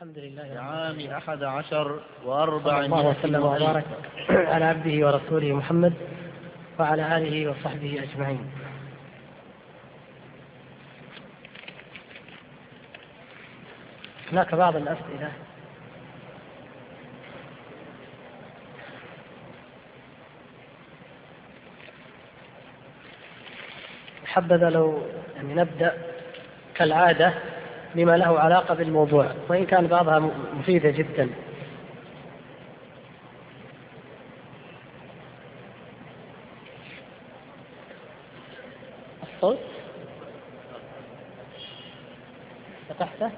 الحمد لله عام أحد عشر وأربع الله وسلم وبارك على عبده ورسوله محمد وعلى آله وصحبه أجمعين. هناك بعض الأسئلة. حبذا لو يعني نبدأ كالعادة بما له علاقة بالموضوع وإن كان بعضها مفيدة جدا. الصوت؟ فتحته؟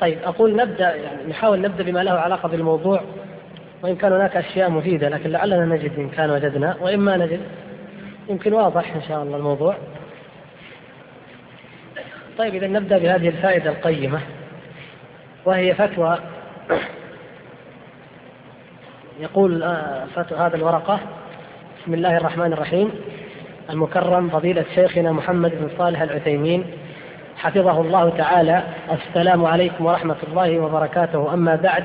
طيب أقول نبدأ يعني نحاول نبدأ بما له علاقة بالموضوع وإن كان هناك أشياء مفيدة لكن لعلنا نجد إن كان وجدنا وإما نجد يمكن واضح إن شاء الله الموضوع. طيب إذا نبدأ بهذه الفائدة القيمة وهي فتوى. يقول آه، فتوى هذا الورقة. بسم الله الرحمن الرحيم. المكرم فضيلة شيخنا محمد بن صالح العثيمين. حفظه الله تعالى. السلام عليكم ورحمة الله وبركاته. أما بعد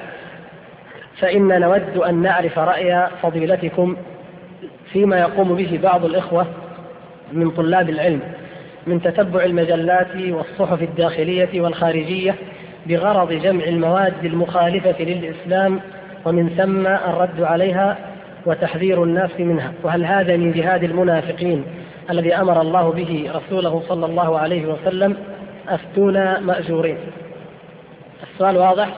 فإنا نود أن نعرف رأي فضيلتكم فيما يقوم به بعض الإخوة من طلاب العلم. من تتبع المجلات والصحف الداخلية والخارجية بغرض جمع المواد المخالفة للإسلام ومن ثم الرد عليها وتحذير الناس منها. وهل هذا من جهاد المنافقين الذي أمر الله به رسوله صلى الله عليه وسلم؟ أفتونا مأجورين. السؤال واضح؟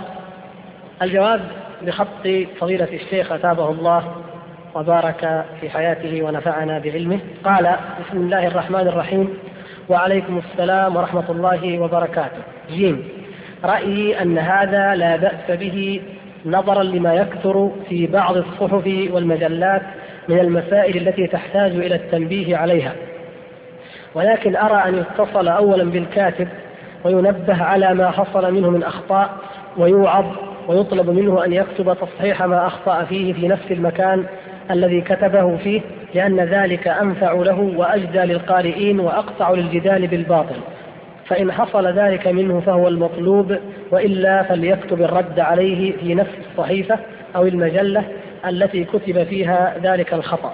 الجواب بخط فضيلة الشيخ أتابه الله وبارك في حياته ونفعنا بعلمه. قال بسم الله الرحمن الرحيم. وعليكم السلام ورحمة الله وبركاته. جيم. رأيي أن هذا لا بأس به نظرا لما يكثر في بعض الصحف والمجلات من المسائل التي تحتاج إلى التنبيه عليها. ولكن أرى أن يتصل أولا بالكاتب وينبه على ما حصل منه من أخطاء ويوعظ ويطلب منه أن يكتب تصحيح ما أخطأ فيه في نفس المكان الذي كتبه فيه لأن ذلك أنفع له وأجدى للقارئين وأقطع للجدال بالباطل. فإن حصل ذلك منه فهو المطلوب وإلا فليكتب الرد عليه في نفس الصحيفة أو المجلة التي كتب فيها ذلك الخطأ.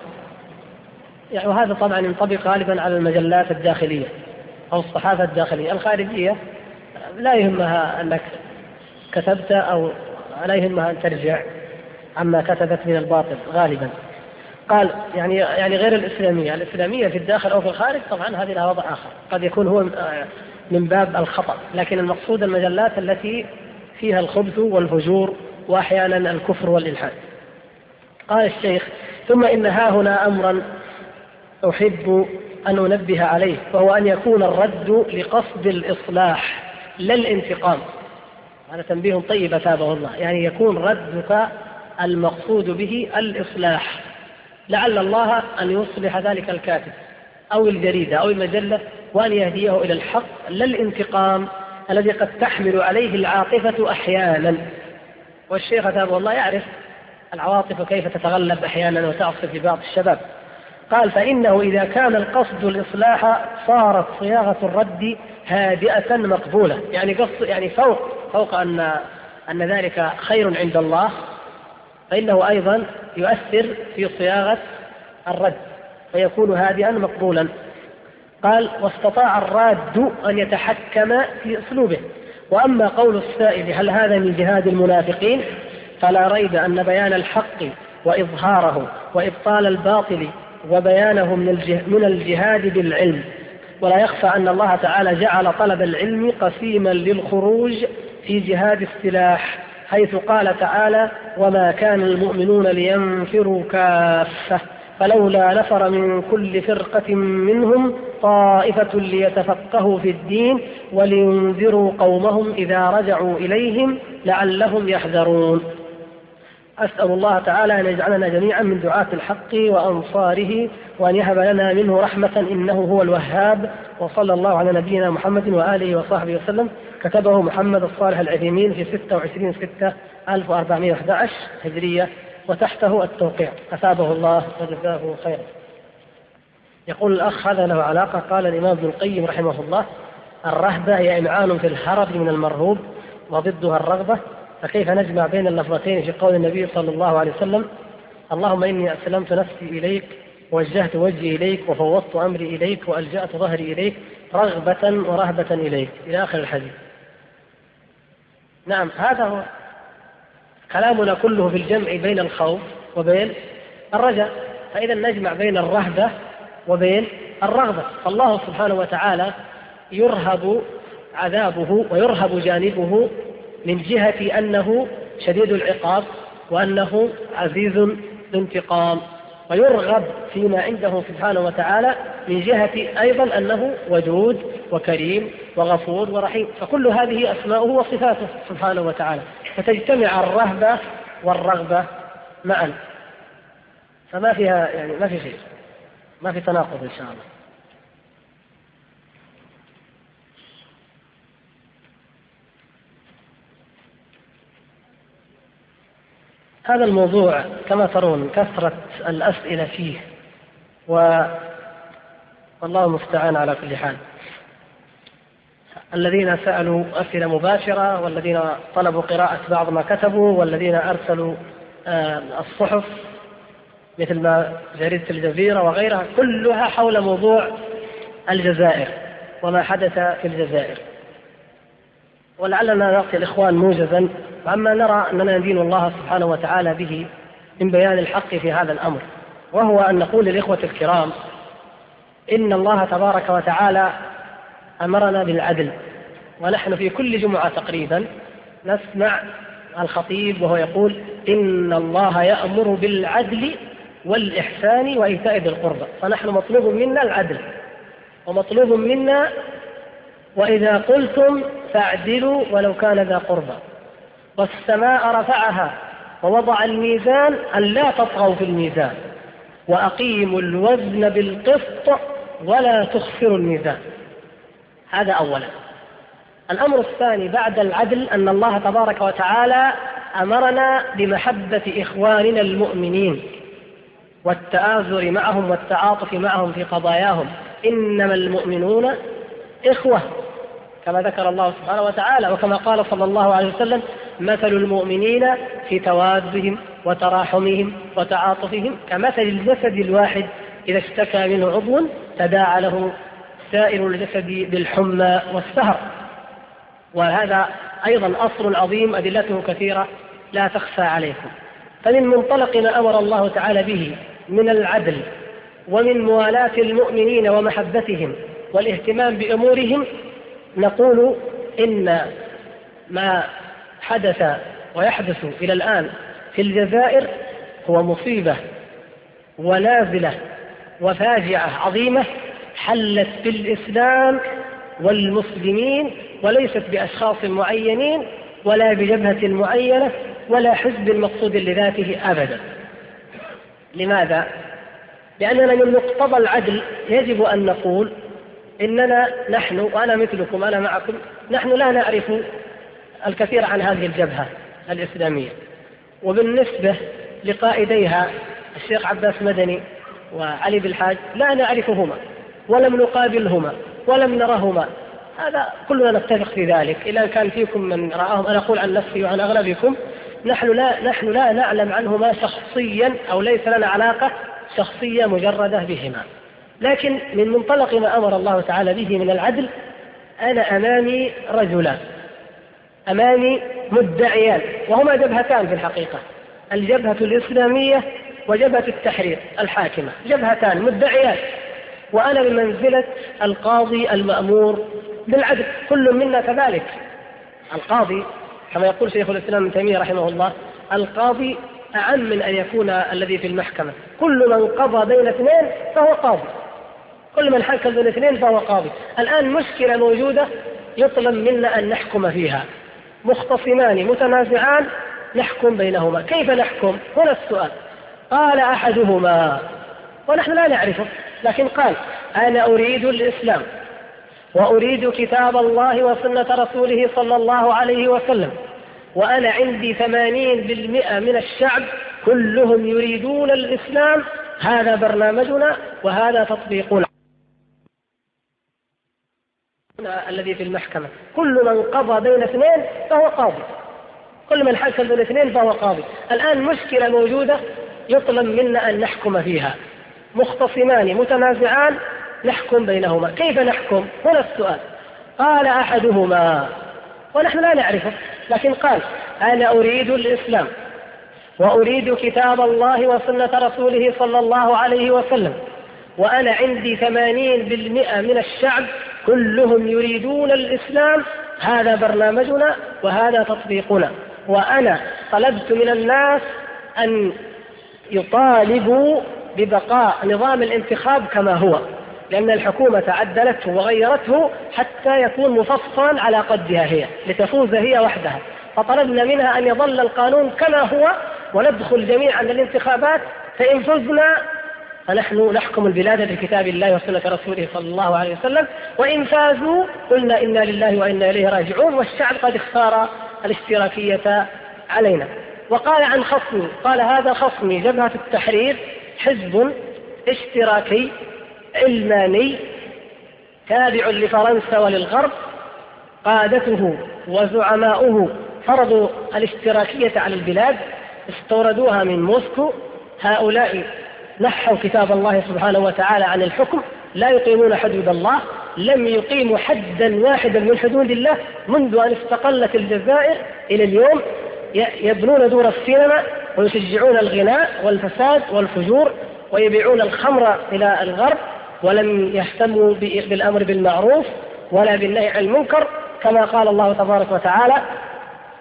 يعني وهذا طبعا ينطبق غالبا على المجلات الداخلية أو الصحافة الداخلية. الخارجية لا يهمها أنك كتبت أو لا يهمها أن ترجع. عما كتبت من الباطل غالبا. قال يعني يعني غير الإسلامية، الإسلامية في الداخل أو في الخارج طبعا هذه لها وضع آخر، قد يكون هو آه، من باب الخطأ، لكن المقصود المجلات التي فيها الخبث والفجور واحيانا الكفر والإلحاد. قال الشيخ: ثم إن ها هنا امرا أحب أن أنبه عليه وهو أن يكون الرد لقصد الإصلاح لا الانتقام. هذا تنبيه طيب اثابه الله، يعني يكون ردك المقصود به الإصلاح. لعل الله أن يصلح ذلك الكاتب أو الجريدة أو المجلة وأن يهديه إلى الحق لا الانتقام الذي قد تحمل عليه العاطفة أحيانا. والشيخ أتابه الله يعرف العواطف كيف تتغلب أحيانا وتعصف في بعض الشباب. قال فإنه إذا كان القصد الإصلاح صارت صياغة الرد هادئة مقبولة. يعني قصد يعني فوق فوق أن أن ذلك خير عند الله. فإنه أيضا يؤثر في صياغة الرد فيكون هادئا مقبولا. قال واستطاع الراد أن يتحكم في أسلوبه. وأما قول السائل هل هذا من جهاد المنافقين؟ فلا ريب أن بيان الحق وإظهاره وإبطال الباطل وبيانه من الجهاد بالعلم. ولا يخفى أن الله تعالى جعل طلب العلم قسيما للخروج في جهاد السلاح. حيث قال تعالى وما كان المؤمنون لينفروا كافة فلولا نفر من كل فرقة منهم طائفة ليتفقهوا في الدين ولينذروا قومهم إذا رجعوا إليهم لعلهم يحذرون. أسأل الله تعالى أن يجعلنا جميعا من دعاة الحق وأنصاره وأن يهب لنا منه رحمة إنه هو الوهاب وصلى الله على نبينا محمد وآله وصحبه وسلم. كتبه محمد الصالح العثيمين في 26 6 1411 هجرية وتحته التوقيع. أثابه الله وجزاه خيرا. يقول الأخ هذا له علاقة قال الإمام ابن القيم رحمه الله الرهبة هي إمعان في الهرب من المرهوب وضدها الرغبة. فكيف نجمع بين اللفظتين في قول النبي صلى الله عليه وسلم؟ اللهم إني أسلمت نفسي إليك ووجهت وجهي إليك وفوضت أمري إليك وألجأت ظهري إليك رغبة ورهبة إليك. إلى آخر الحديث. نعم هذا هو كلامنا كله في الجمع بين الخوف وبين الرجاء. فإذا نجمع بين الرهبة وبين الرغبة. فالله سبحانه وتعالى يرهب عذابه ويرهب جانبه من جهة أنه شديد العقاب وأنه عزيز الانتقام. ويرغب فيما عنده سبحانه وتعالى من جهة أيضا أنه ودود وكريم وغفور ورحيم. فكل هذه أسماؤه وصفاته سبحانه وتعالى. فتجتمع الرهبة والرغبة معا. فما فيها يعني ما في شيء ما في تناقض إن شاء الله. هذا الموضوع كما ترون كثرة الأسئلة فيه و والله المستعان على كل حال. الذين سألوا أسئلة مباشرة والذين طلبوا قراءة بعض ما كتبوا والذين أرسلوا آه، الصحف مثل ما جريدة الجزيرة وغيرها كلها حول موضوع الجزائر وما حدث في الجزائر. ولعلنا نعطي الإخوان موجزا. عما نرى أننا ندين الله سبحانه وتعالى به من بيان الحق في هذا الأمر وهو أن نقول للإخوة الكرام إن الله تبارك وتعالى أمرنا بالعدل ونحن في كل جمعة تقريبا نسمع الخطيب وهو يقول إن الله يأمر بالعدل والإحسان وإيتاء ذي القربى. فنحن مطلوب منا العدل ومطلوب منا وإذا قلتم فاعدلوا ولو كان ذا قربى. والسماء رفعها ووضع الميزان أن لا تطغوا في الميزان. وأقيموا الوزن بالقسط ولا تخسروا الميزان. هذا أولا. الأمر الثاني بعد العدل أن الله تبارك وتعالى أمرنا بمحبة إخواننا المؤمنين والتآزر معهم والتعاطف معهم في قضاياهم. إنما المؤمنون إخوة. كما ذكر الله سبحانه وتعالى وكما قال صلى الله عليه وسلم مثل المؤمنين في توادهم وتراحمهم وتعاطفهم كمثل الجسد الواحد إذا اشتكى منه عضو تداعى له سائر الجسد بالحمى والسهر. وهذا أيضا أصل عظيم أدلته كثيرة لا تخفى عليكم. فمن منطلق ما أمر الله تعالى به من العدل ومن موالاة المؤمنين ومحبتهم والاهتمام بأمورهم نقول إن ما حدث ويحدث إلى الآن في الجزائر هو مصيبة ونازلة وفاجعة عظيمة حلت بالإسلام والمسلمين وليست بأشخاص معينين ولا بجبهة معينة ولا حزب مقصود لذاته أبدا لماذا؟ لأننا من مقتضى العدل يجب أن نقول إننا نحن وأنا مثلكم أنا معكم نحن لا نعرف الكثير عن هذه الجبهة الإسلامية. وبالنسبة لقائديها الشيخ عباس مدني وعلي بالحاج لا نعرفهما ولم نقابلهما ولم نرهما. هذا كلنا نتفق في ذلك. إذا كان فيكم من رآهم أنا أقول عن نفسي وعن أغلبكم نحن لا نحن لا نعلم عنهما شخصيا أو ليس لنا علاقة شخصية مجردة بهما. لكن من منطلق ما أمر الله تعالى به من العدل أنا أمامي رجلان. أمامي مدعيان وهما جبهتان في الحقيقة. الجبهة الإسلامية وجبهة التحرير الحاكمة. جبهتان مدعيان. وأنا بمنزلة القاضي المأمور بالعدل. كل منا كذلك. القاضي كما يقول شيخ الإسلام ابن تيمية رحمه الله القاضي أعم من أن يكون الذي في المحكمة. كل من قضى بين اثنين فهو قاضي. كل من حكم بين اثنين فهو قاضي. الآن مشكلة موجودة يطلب منا أن نحكم فيها. مختصمان متنازعان نحكم بينهما. كيف نحكم؟ هنا السؤال. قال أحدهما ونحن لا نعرفه لكن قال أنا أريد الإسلام وأريد كتاب الله وسنة رسوله صلى الله عليه وسلم وأنا عندي ثمانين بالمئة من الشعب كلهم يريدون الإسلام هذا برنامجنا وهذا تطبيقنا. الذي في المحكمة. كل من قضى بين اثنين فهو قاضي. كل من حكم بالاثنين فهو قاضي. الآن مشكلة موجودة يطلب منا أن نحكم فيها. مختصمان متنازعان نحكم بينهما. كيف نحكم؟ هنا السؤال. قال أحدهما ونحن لا نعرفه لكن قال أنا أريد الإسلام وأريد كتاب الله وسنة رسوله صلى الله عليه وسلم وأنا عندي ثمانين بالمئة من الشعب كلهم يريدون الإسلام هذا برنامجنا وهذا تطبيقنا. وأنا طلبت من الناس أن يطالبوا ببقاء نظام الانتخاب كما هو لأن الحكومة عدلته وغيرته حتى يكون مفصلا على قدها هي لتفوز هي وحدها. فطلبنا منها أن يظل القانون كما هو وندخل جميعا للانتخابات فإن فزنا فنحن نحكم البلاد بكتاب الله وسنة رسوله صلى الله عليه وسلم وإن فازوا قلنا إنا لله وإنا إليه راجعون والشعب قد اختار الاشتراكية علينا. وقال عن خصمي قال هذا خصمي جبهة التحرير حزب اشتراكي علماني تابع لفرنسا وللغرب قادته وزعماؤه فرضوا الاشتراكية على البلاد استوردوها من موسكو هؤلاء نحوا كتاب الله سبحانه وتعالى عن الحكم لا يقيمون حدود الله لم يقيموا حدا واحدا من حدود الله منذ أن استقلت الجزائر إلى اليوم يبنون دور السينما ويشجعون الغناء والفساد والفجور ويبيعون الخمر إلى الغرب ولم يهتموا بالأمر بالمعروف ولا بالنهي عن المنكر كما قال الله تبارك وتعالى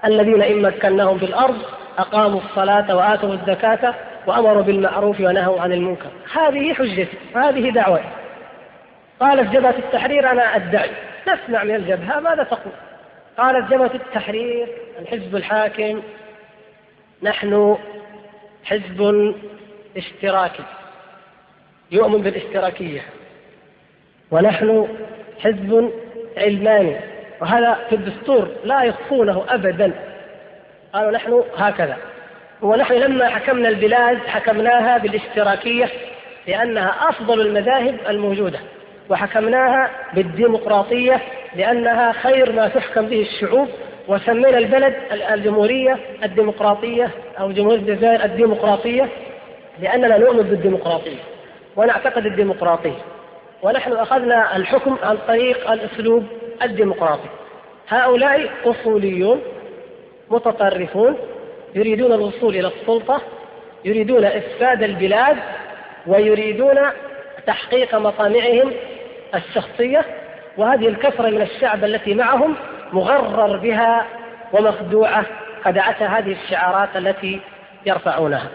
الذين إن مكناهم في الأرض أقاموا الصلاة وآتوا الزكاة وامروا بالمعروف ونهوا عن المنكر. هذه حجتي هذه دعوتي قالت جبهة التحرير أنا أدعي. نسمع من الجبهة ماذا تقول. قالت جبهة التحرير الحزب الحاكم نحن حزب اشتراكي. يؤمن بالاشتراكية. ونحن حزب علماني. وهذا في الدستور لا يخفونه أبدا. قالوا نحن هكذا. ونحن لما حكمنا البلاد حكمناها بالاشتراكية لأنها أفضل المذاهب الموجودة وحكمناها بالديمقراطية لأنها خير ما تحكم به الشعوب وسمينا البلد الجمهورية الديمقراطية أو جمهورية الجزائر الديمقراطية لأننا نؤمن بالديمقراطية ونعتقد الديمقراطية ونحن أخذنا الحكم عن طريق الأسلوب الديمقراطي. هؤلاء أصوليون متطرفون يريدون الوصول إلى السلطة يريدون إفساد البلاد ويريدون تحقيق مطامعهم الشخصية. وهذه الكثرة من الشعب التي معهم مغرر بها ومخدوعة خدعتها هذه الشعارات التي يرفعونها.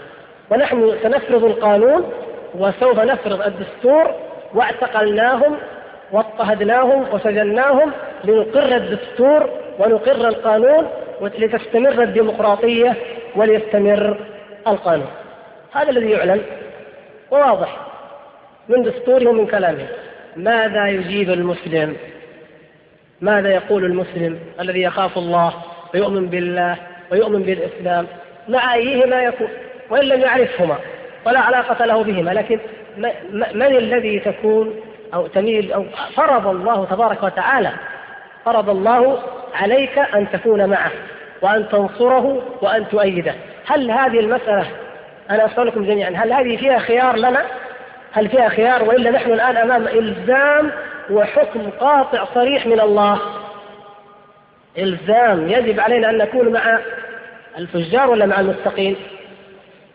ونحن سنفرض القانون وسوف نفرض الدستور واعتقلناهم واضطهدناهم وسجناهم لنقر الدستور ونقر القانون لتستمر الديمقراطية وليستمر القانون. هذا الذي يعلن وواضح من دستورهم ومن كلامهم ماذا يجيب المسلم؟ ماذا يقول المسلم الذي يخاف الله ويؤمن بالله ويؤمن بالإسلام؟ مع أيهما يكون وإن لم يعرفهما ولا علاقة له بهما. لكن من الذي تكون أو تميل أو فرض الله تبارك وتعالى فرض الله عليك أن تكون معه وأن تنصره وأن تؤيده. هل هذه المسألة أنا أسألكم جميعا هل هذه فيها خيار لنا؟ هل فيها خيار وإلا نحن الآن أمام إلزام وحكم قاطع صريح من الله؟ إلزام. يجب علينا أن نكون مع الفجار ولا مع المتقين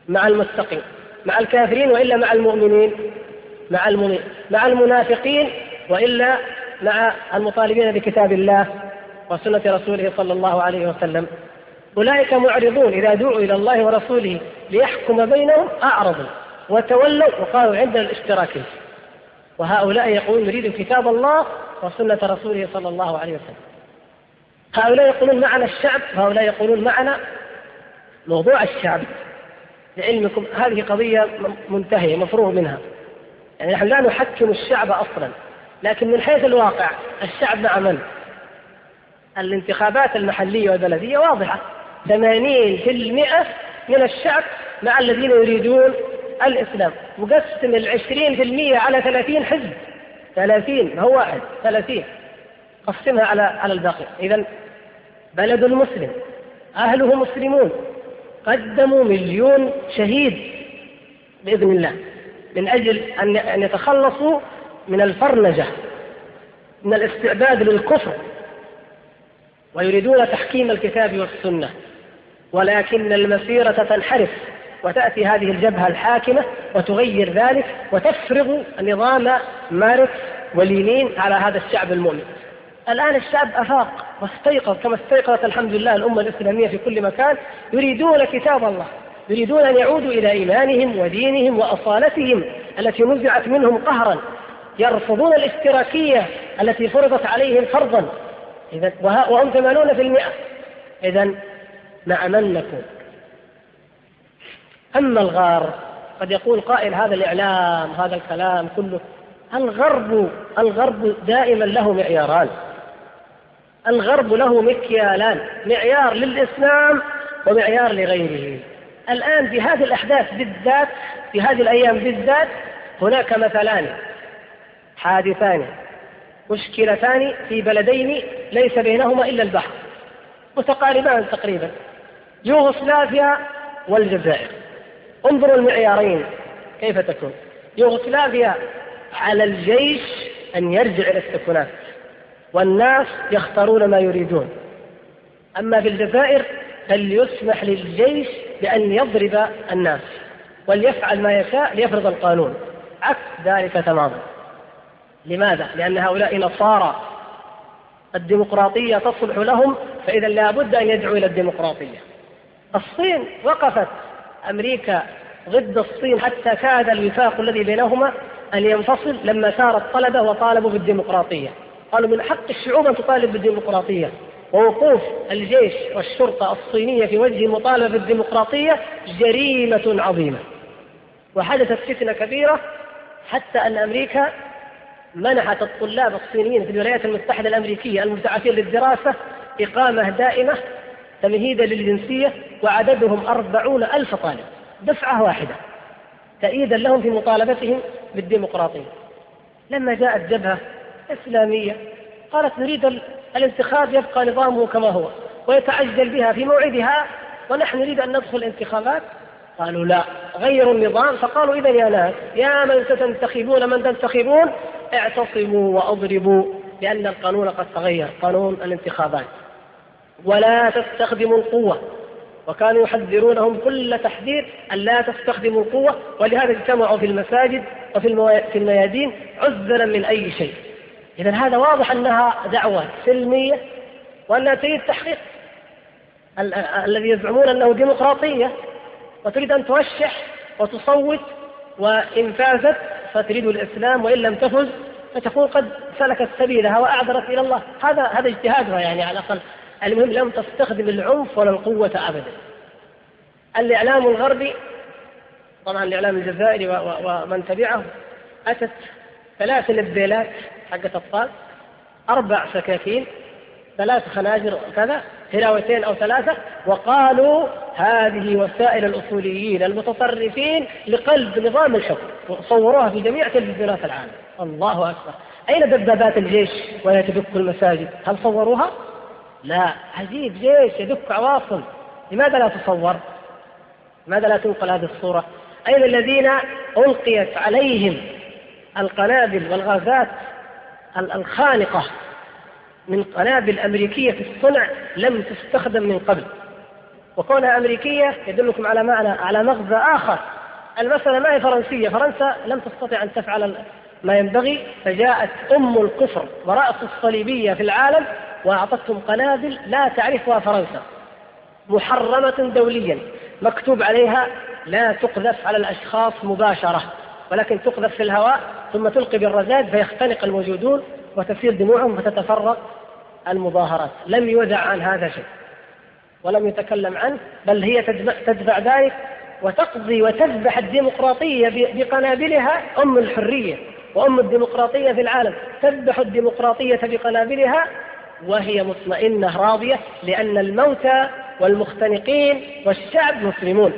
مع المتقين مع الكافرين وإلا مع المؤمنين؟ مع المؤمنين مع المنافقين وإلا مع المطالبين بكتاب الله وسنة رسوله صلى الله عليه وسلم. أولئك معرضون إذا دعوا إلى الله ورسوله ليحكم بينهم أعرضوا وتولوا وقالوا عندنا الاشتراكيه وهؤلاء يقولون نريد كتاب الله وسنة رسوله صلى الله عليه وسلم. هؤلاء يقولون معنا الشعب وهؤلاء يقولون معنا موضوع الشعب. لعلمكم هذه قضية منتهية مفروغ منها. يعني نحن لا نحكم الشعب أصلا. لكن من حيث الواقع الشعب مع من؟ الانتخابات المحلية والبلدية واضحة. 80% من الشعب مع الذين يريدون الإسلام. وقسم في المية على ثلاثين حزب. ثلاثين هو واحد ثلاثين. قسمها على على الباقي. إذا بلد مسلم أهله مسلمون. قدموا مليون شهيد بإذن الله. من أجل أن يتخلصوا من الفرنجة من الاستعداد للكفر ويريدون تحكيم الكتاب والسنة ولكن المسيرة تنحرف وتأتي هذه الجبهة الحاكمة وتغير ذلك وتفرض نظام ماركس ولينين على هذا الشعب المؤمن. الآن الشعب أفاق واستيقظ كما استيقظت الحمد لله الأمة الإسلامية في كل مكان يريدون كتاب الله يريدون أن يعودوا إلى إيمانهم ودينهم وأصالتهم التي نزعت منهم قهرا. يرفضون الاشتراكية التي فرضت عليهم فرضا. إذا وهم ثمانون في المئة. إذا مع من نكون أما الغار قد يقول قائل هذا الإعلام هذا الكلام كله. الغرب الغرب دائما له معياران. الغرب له مكيالان معيار للإسلام ومعيار لغيره. الآن في هذه الأحداث بالذات في هذه الأيام بالذات هناك مثلان. حادثان مشكلتان في بلدين ليس بينهما إلا البحر متقاربان تقريبا يوغوسلافيا والجزائر. انظروا المعيارين كيف تكون. يوغوسلافيا على الجيش أن يرجع إلى السكنات والناس يختارون ما يريدون. أما في الجزائر فليسمح للجيش بأن يضرب الناس وليفعل ما يشاء ليفرض القانون. عكس ذلك تماما. لماذا؟ لأن هؤلاء نصارى. الديمقراطية تصلح لهم فإذا لابد أن يدعوا إلى الديمقراطية. الصين وقفت. أمريكا ضد الصين حتى كاد الوفاق الذي بينهما أن ينفصل لما سار الطلبة وطالبوا بالديمقراطية. قالوا من حق الشعوب أن تطالب بالديمقراطية. ووقوف الجيش والشرطة الصينية في وجه المطالبة بالديمقراطية جريمة عظيمة. وحدثت فتنة كبيرة حتى أن أمريكا منحت الطلاب الصينيين في الولايات المتحدة الأمريكية المبتعثين للدراسة إقامة دائمة تمهيدا للجنسية وعددهم أربعون ألف طالب دفعة واحدة تأييدا لهم في مطالبتهم بالديمقراطية. لما جاءت جبهة إسلامية قالت نريد الانتخاب يبقى نظامه كما هو ويتعجل بها في موعدها ونحن نريد أن ندخل الانتخابات قالوا لا. غيروا النظام فقالوا إذا يا ناس يا من ستنتخبون من تنتخبون اعتصموا وأضربوا لأن القانون قد تغير قانون الانتخابات. ولا تستخدموا القوة. وكانوا يحذرونهم كل تحذير أن لا تستخدموا القوة. ولهذا اجتمعوا في المساجد وفي في الميادين عذرا من أي شيء. إذا هذا واضح أنها دعوة سلمية وأنها تريد تحقيق الذي يزعمون أنه ديمقراطية. وتريد أن ترشح وتصوت وإن فازت فتريد الإسلام وإن لم تفز فتكون قد سلكت سبيلها وأعذرت إلى الله. هذا هذا اجتهادها يعني على الأقل. المهم لم تستخدم العنف ولا القوة أبدا. الإعلام الغربي طبعا الإعلام الجزائري ومن تبعه أتت ثلاث لبيلات حقت أطفال أربع سكاكين ثلاث خناجر كذا هراوتين أو ثلاثة وقالوا هذه وسائل الأصوليين المتطرفين لقلب نظام الحكم وصوروها في جميع تلفزيونات العالم. الله أكبر. أين دبابات الجيش وهي تدك المساجد؟ هل صوروها؟ لا. عجيب. جيش يدك عواصم. لماذا لا تصور؟ لماذا لا تنقل هذه الصورة؟ أين الذين ألقيت عليهم القنابل والغازات الخانقة؟ من قنابل أمريكية في الصنع لم تستخدم من قبل. وكونها أمريكية يدلكم على معنى على مغزى آخر. المسألة ما هي فرنسية؟ فرنسا لم تستطع أن تفعل ما ينبغي فجاءت أم الكفر ورأس الصليبية في العالم وأعطتهم قنابل لا تعرفها فرنسا. محرمة دوليا. مكتوب عليها لا تقذف على الأشخاص مباشرة ولكن تقذف في الهواء ثم تلقي بالرذاذ فيختنق الموجودون وتسير دموعهم فتتفرق المظاهرات لم يدع عن هذا شيء ولم يتكلم عنه بل هي تدفع ذلك وتقضي وتذبح الديمقراطية بقنابلها أم الحرية وأم الديمقراطية في العالم. تذبح الديمقراطية بقنابلها وهي مطمئنة راضية لأن الموتى والمختنقين والشعب مسلمون.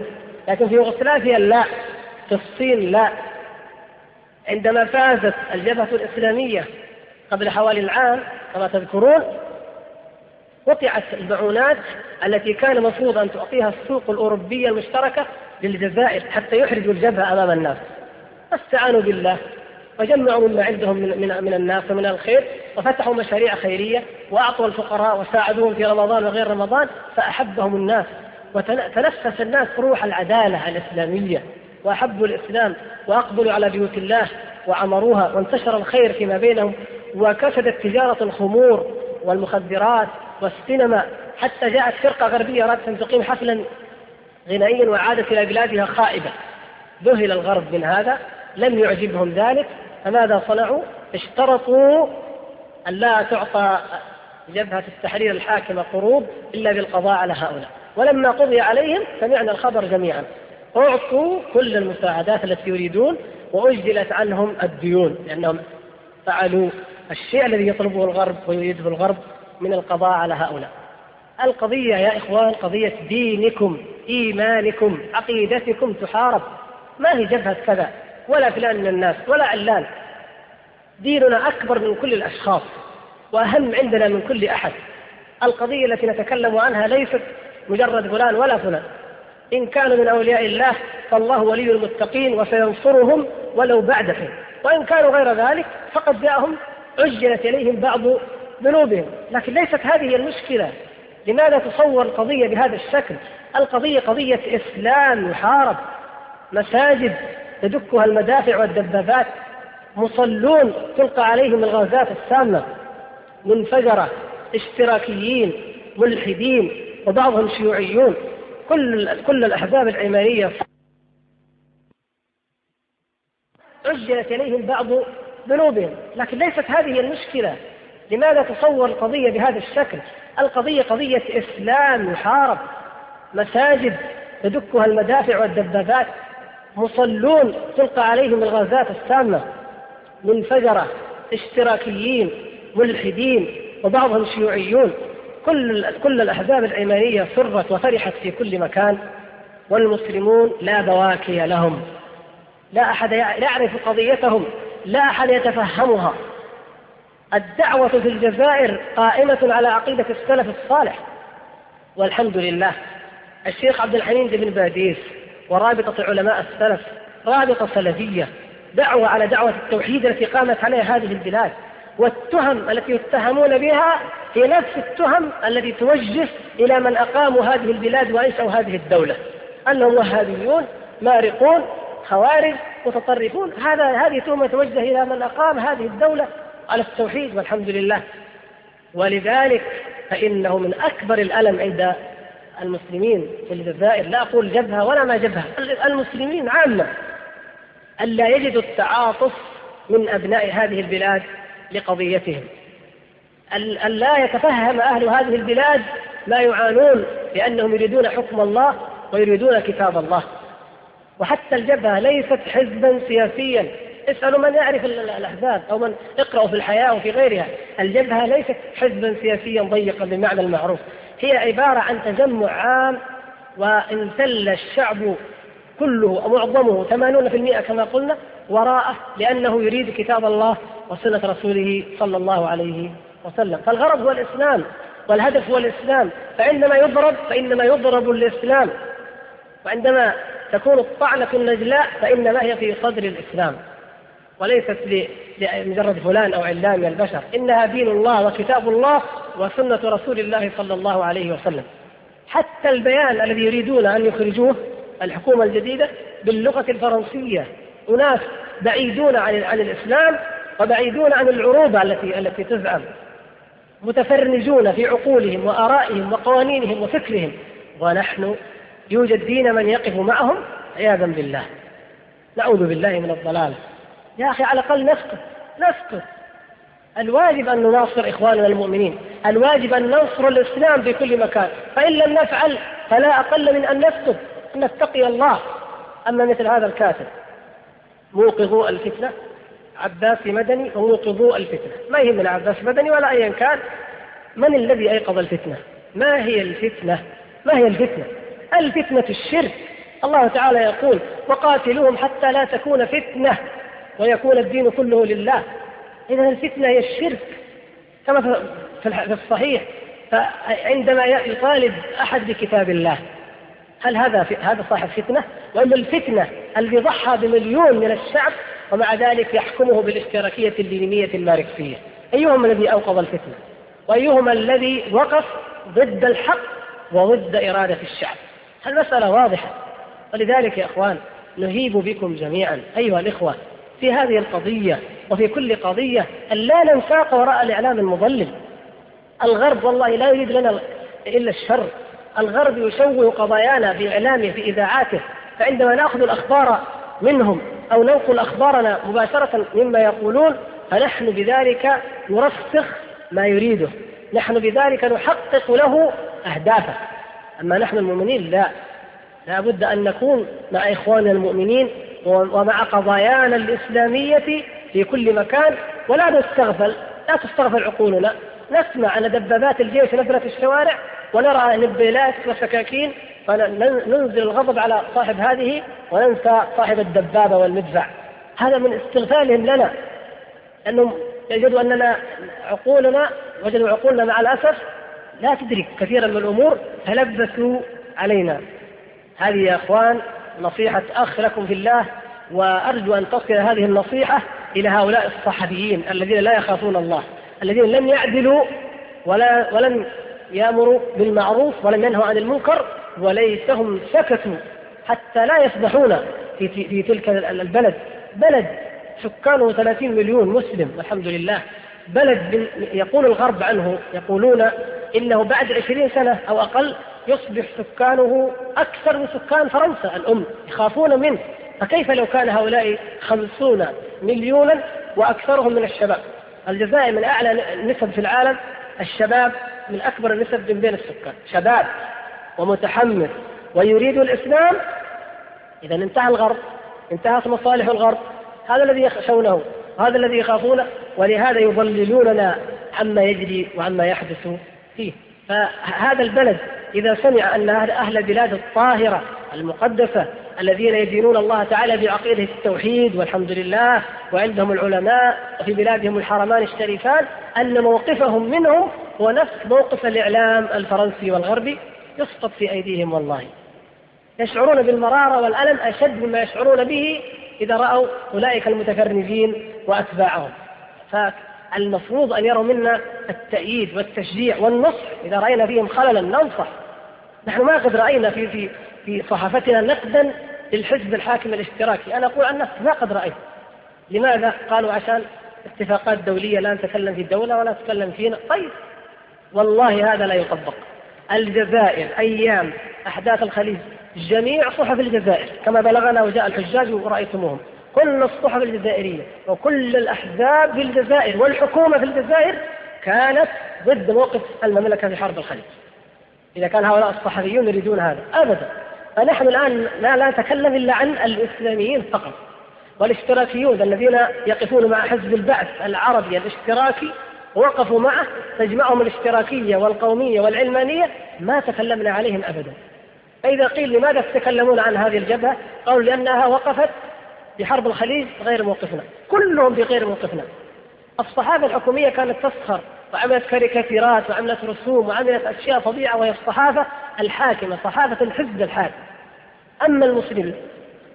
لكن في يوغوسلافيا لا في الصين لا. عندما فازت الجبهة الإسلامية قبل حوالي العام كما تذكرون قطعت المعونات التي كان المفروض أن تعطيها السوق الأوروبية المشتركة للجزائر حتى يحرجوا الجبهة أمام الناس. فاستعانوا بالله وجمعوا مما عندهم من, من, من الناس ومن الخير وفتحوا مشاريع خيرية وأعطوا الفقراء وساعدوهم في رمضان وغير رمضان فأحبهم الناس وتنفس الناس روح العدالة الإسلامية وأحبوا الإسلام وأقبلوا على بيوت الله وعمروها وانتشر الخير فيما بينهم وكسدت تجارة الخمور والمخدرات والسينما حتى جاءت فرقة غربية أرادت أن تقيم حفلا غنائيا وعادت إلى بلادها خائبة. ذهل الغرب من هذا لم يعجبهم ذلك فماذا صنعوا؟ اشترطوا أن لا تعطى جبهة التحرير الحاكمة قروض إلا بالقضاء على هؤلاء. ولما قضي عليهم سمعنا الخبر جميعا. أعطوا كل المساعدات التي يريدون وأجلت عنهم الديون لأنهم فعلوا الشيء الذي يطلبه الغرب ويريده الغرب من القضاء على هؤلاء. القضية يا إخوان قضية دينكم إيمانكم عقيدتكم تحارب. ما هي جبهة كذا؟ ولا فلان من الناس ولا علان. ديننا أكبر من كل الأشخاص وأهم عندنا من كل أحد. القضية التي نتكلم عنها ليست مجرد فلان ولا فلان. إن كانوا من أولياء الله فالله ولي المتقين وسينصرهم ولو بعد حين. وإن كانوا غير ذلك فقد جاءهم عجلت إليهم بعض ذنوبهم. لكن ليست هذه المشكلة. لماذا تصور القضية بهذا الشكل؟ القضية قضية إسلام يحارب. مساجد تدكها المدافع والدبابات. مصلون تلقى عليهم الغازات السامة. منفجرة. اشتراكيين. ملحدين. وبعضهم شيوعيون. كل كل الأحزاب العلمانية عجلت إليهم بعض ذنوبهم. لكن ليست هذه المشكلة. لماذا تصور القضية بهذا الشكل؟ القضية قضية إسلام يحارب. مساجد تدكها المدافع والدبابات. مصلون تلقى عليهم الغازات السامة. منفجرة. اشتراكيين. ملحدين. وبعضهم شيوعيون. كل كل الأحزاب العلمانية سرت وفرحت في كل مكان. والمسلمون لا بواكي لهم. لا أحد يعرف قضيتهم. لا أحد يتفهمها. الدعوة في الجزائر قائمة على عقيدة السلف الصالح. والحمد لله. الشيخ عبد الحميد بن باديس ورابطة علماء السلف رابطة سلفية دعوة على دعوة التوحيد التي قامت عليها هذه البلاد. والتهم التي يتهمون بها هي نفس التهم التي توجه إلى من أقاموا هذه البلاد وأنشأوا هذه الدولة. أنهم وهابيون مارقون خوارج متطرفون. هذا هذه تهمة توجه إلى من أقام هذه الدولة على التوحيد والحمد لله. ولذلك فإنه من أكبر الألم عند المسلمين في الجزائر. لا أقول جبهة ولا ما جبهة المسلمين عامة ألا يجدوا التعاطف من أبناء هذه البلاد لقضيتهم. أن لا يتفهم أهل هذه البلاد ما يعانون لأنهم يريدون حكم الله ويريدون كتاب الله. وحتى الجبهة ليست حزبا سياسيا. اسألوا من يعرف الأحزاب أو من اقرأوا في الحياة وفي غيرها. الجبهة ليست حزبا سياسيا ضيقا بمعنى المعروف. هي عبارة عن تجمع عام وانسل الشعب كله أو معظمه 80% كما قلنا وراءه لأنه يريد كتاب الله وسنة رسوله صلى الله عليه وسلم. فالغرض هو الإسلام والهدف هو الإسلام. فعندما يضرب فإنما يضرب الإسلام. وعندما تكون الطعنة النجلاء فإنما هي في صدر الإسلام. وليست لمجرد فلان أو علان من البشر. إنها دين الله وكتاب الله وسنة رسول الله صلى الله عليه وسلم. حتى البيان الذي يريدون أن يخرجوه الحكومة الجديدة باللغة الفرنسية. أناس بعيدون عن عن الإسلام وبعيدون عن العروبة التي التي تزعم. متفرنجون في عقولهم وآرائهم وقوانينهم وفكرهم. ونحن يوجد دين من يقف معهم عياذا بالله. نعوذ بالله من الضلال. يا أخي على الأقل نسكت نسكت. الواجب أن نناصر إخواننا المؤمنين. الواجب أن ننصر الإسلام في كل مكان. فإن لم نفعل فلا أقل من أن نسكت. أن نتقي الله. أما مثل هذا الكاتب موقظوا الفتنة. عباسي مدني وموقظوا الفتنة. ما يهمنا عباس مدني ولا أيا كان. من الذي أيقظ الفتنة؟ ما هي الفتنة؟ ما هي الفتنة؟ الفتنة الشرك. الله تعالى يقول وقاتلوهم حتى لا تكون فتنة ويكون الدين كله لله. إذا الفتنة هي الشرك. كما في الصحيح فعندما يطالب أحد بكتاب الله هل هذا هذا صاحب فتنة؟ وأن الفتنة الذي ضحى بمليون من الشعب ومع ذلك يحكمه بالاشتراكية اللينية الماركسية. أيهما الذي أوقظ الفتنة؟ وأيهما الذي وقف ضد الحق وضد إرادة الشعب؟ المسألة واضحة. ولذلك يا إخوان نهيب بكم جميعا أيها الإخوة في هذه القضية وفي كل قضية أن لا ننساق وراء الإعلام المضلل الغرب والله لا يريد لنا إلا الشر. الغرب يشوه قضايانا بإعلامه في إذاعاته فعندما نأخذ الأخبار منهم أو ننقل أخبارنا مباشرة مما يقولون فنحن بذلك نرسخ ما يريده. نحن بذلك نحقق له أهدافه. أما نحن المؤمنين لا. لا بد أن نكون مع إخواننا المؤمنين ومع قضايانا الإسلامية في كل مكان ولا نستغفل لا تستغفل عقولنا. نسمع أن دبابات الجيش نزلت الشوارع ونرى نبيلات وسكاكين فننزل الغضب على صاحب هذه وننسى صاحب الدبابة والمدفع. هذا من استغفالهم لنا أنهم يجدوا أننا عقولنا وجدوا عقولنا مع الأسف لا تدرك كثيرا من الأمور تلبسوا علينا. هذه يا أخوان نصيحة أخ لكم في الله وأرجو أن تصل هذه النصيحة إلى هؤلاء الصحفيين الذين لا يخافون الله الذين لم يعدلوا ولا ولم يأمروا بالمعروف ولم ينهوا عن المنكر وليسهم سكتوا حتى لا يسبحون في, في تلك البلد. بلد سكانه 30 مليون مسلم والحمد لله. بلد يقول الغرب عنه يقولون إنه بعد 20 سنة أو أقل يصبح سكانه أكثر من سكان فرنسا الأم يخافون منه. فكيف لو كان هؤلاء خمسون مليونا وأكثرهم من الشباب؟ الجزائر من أعلى النسب في العالم الشباب من أكبر النسب من بين السكان. شباب ومتحمس ويريد الإسلام. إذا انتهى الغرب انتهت مصالح الغرب هذا الذي يخشونه. هذا الذي يخافونه ولهذا يضللوننا عما يجري وعما يحدث فيه. فهذا البلد إذا سمع أن أهل البلاد الطاهرة المقدسة الذين يدينون الله تعالى بعقيدة التوحيد والحمد لله وعندهم العلماء وفي بلادهم الحرمان الشريفان أن موقفهم منهم هو نفس موقف الإعلام الفرنسي والغربي يسقط في أيديهم والله. يشعرون بالمرارة والألم أشد مما يشعرون به إذا رأوا أولئك المتفرجين وأتباعهم. فالمفروض أن يروا منا التأييد والتشجيع والنصح. إذا رأينا فيهم خللا ننصح. نحن ما قد رأينا في في في صحافتنا نقدا للحزب الحاكم الاشتراكي. أنا أقول عن نفسي ما قد رأيت. لماذا؟ قالوا عشان اتفاقات دولية لا نتكلم في الدولة ولا نتكلم فينا. طيب. والله هذا لا يطبق. الجزائر أيام أحداث الخليج جميع صحف الجزائر كما بلغنا وجاء الحجاج ورأيتموهم. كل الصحف الجزائرية وكل الأحزاب في الجزائر والحكومة في الجزائر كانت ضد موقف المملكة في حرب الخليج. إذا كان هؤلاء الصحفيون يريدون هذا. أبدا. فنحن الآن لا, لا نتكلم إلا عن الإسلاميين فقط والاشتراكيون الذين يقفون مع حزب البعث العربي الاشتراكي وقفوا معه تجمعهم الاشتراكية والقومية والعلمانية ما تكلمنا عليهم أبدا. فإذا قيل لماذا تتكلمون عن هذه الجبهة؟ قالوا لأنها وقفت في حرب الخليج غير موقفنا كلهم في غير موقفنا. الصحافة الحكومية كانت تسخر وعملت كاريكاتيرات وعملت رسوم وعملت أشياء فظيعة وهي الصحافة الحاكمة صحافة الحزب الحاكم. أما المسلمين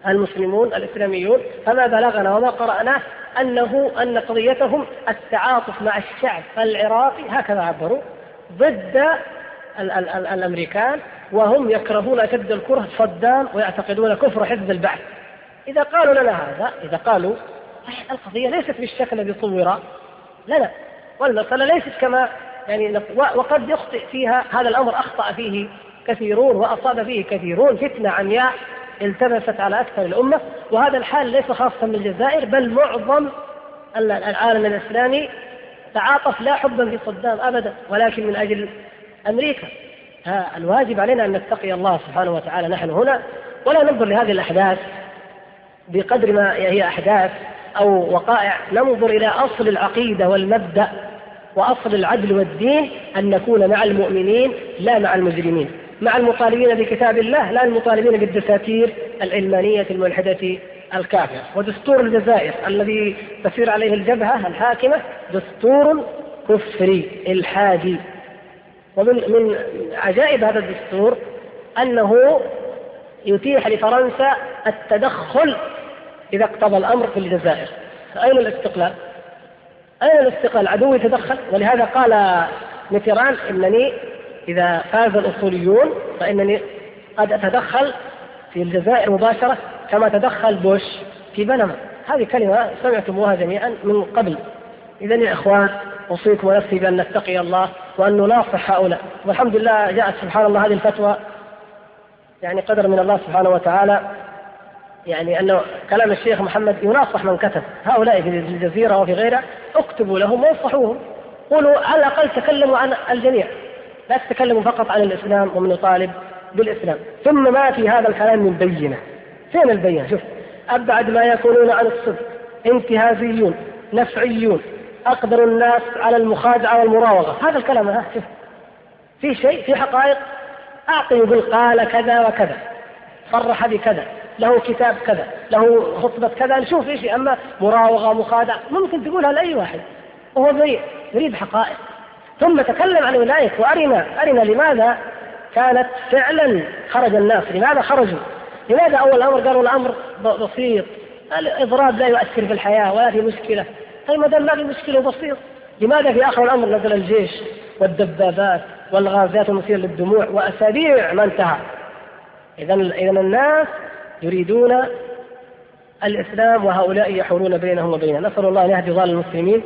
المسلمون الإسلاميون فما بلغنا وما قرأناه أنه أن قضيتهم التعاطف مع الشعب العراقي هكذا عبروا ضد ال ال ال الأمريكان وهم يكرهون أشد الكره صدام ويعتقدون كفر حزب البعث. إذا قالوا لنا هذا إذا قالوا القضية ليست بالشكل الذي صور لنا والمسألة ليست كما يعني وقد يخطئ فيها هذا الأمر أخطأ فيه كثيرون وأصاب فيه كثيرون فتنة عمياء التبست على أكثر الأمة وهذا الحال ليس خاصا بالجزائر بل معظم العالم الإسلامي تعاطف لا حبا في صدام أبدا ولكن من أجل أمريكا. الواجب علينا أن نتقي الله سبحانه وتعالى نحن هنا ولا ننظر لهذه الأحداث. بقدر ما هي أحداث أو وقائع ننظر إلى أصل العقيدة والمبدأ وأصل العدل والدين أن نكون مع المؤمنين لا مع المجرمين. مع المطالبين بكتاب الله لا المطالبين بالدساتير العلمانية الملحدة الكافرة ودستور الجزائر الذي تسير عليه الجبهة الحاكمة دستور كفري إلحادي. ومن من عجائب هذا الدستور أنه يتيح لفرنسا التدخل إذا اقتضى الأمر في الجزائر. أين الاستقلال؟ أين الاستقلال؟ عدو يتدخل؟ ولهذا قال ميتيران إنني إذا فاز الأصوليون فإنني قد أتدخل في الجزائر مباشرة كما تدخل بوش في بنما. هذه كلمة سمعتموها جميعا من قبل. إذا يا إخوان أوصيكم ونفسي بأن نتقي الله وأن نناصح هؤلاء. والحمد لله جاءت سبحان الله هذه الفتوى يعني قدر من الله سبحانه وتعالى يعني أنه كلام الشيخ محمد يناصح من كتب. هؤلاء في الجزيرة وفي غيرها اكتبوا لهم وانصحوهم. قولوا على الأقل تكلموا عن الجميع لا تتكلموا فقط عن الإسلام ومن يطالب بالإسلام. ثم ما في هذا الكلام من بينة. فين البينة؟ شوف أبعد ما يكونون عن الصدق. انتهازيون نفعيون أقدر الناس على المخادعة والمراوغة. هذا الكلام ها شوف. في شيء في حقائق أعطي يقول قال كذا وكذا صرح بكذا له كتاب كذا له خطبة كذا نشوف إيش أما مراوغة مخادعة ممكن تقولها لأي واحد وهو يريد حقائق. ثم تكلم عن أولئك وأرنا أرنا لماذا كانت فعلا خرج الناس لماذا خرجوا؟ لماذا أول أمر؟ قالوا الأمر بسيط. الإضراب لا يؤثر في الحياة ولا في مشكلة. طيب ما دام ما في مشكلة بسيط لماذا في آخر الأمر نزل الجيش والدبابات والغازات المثيرة للدموع وأسابيع ما انتهى. إذا إذا الناس يريدون الإسلام وهؤلاء يحولون بينهم وبينه. نسأل الله أن يهدي ضال المسلمين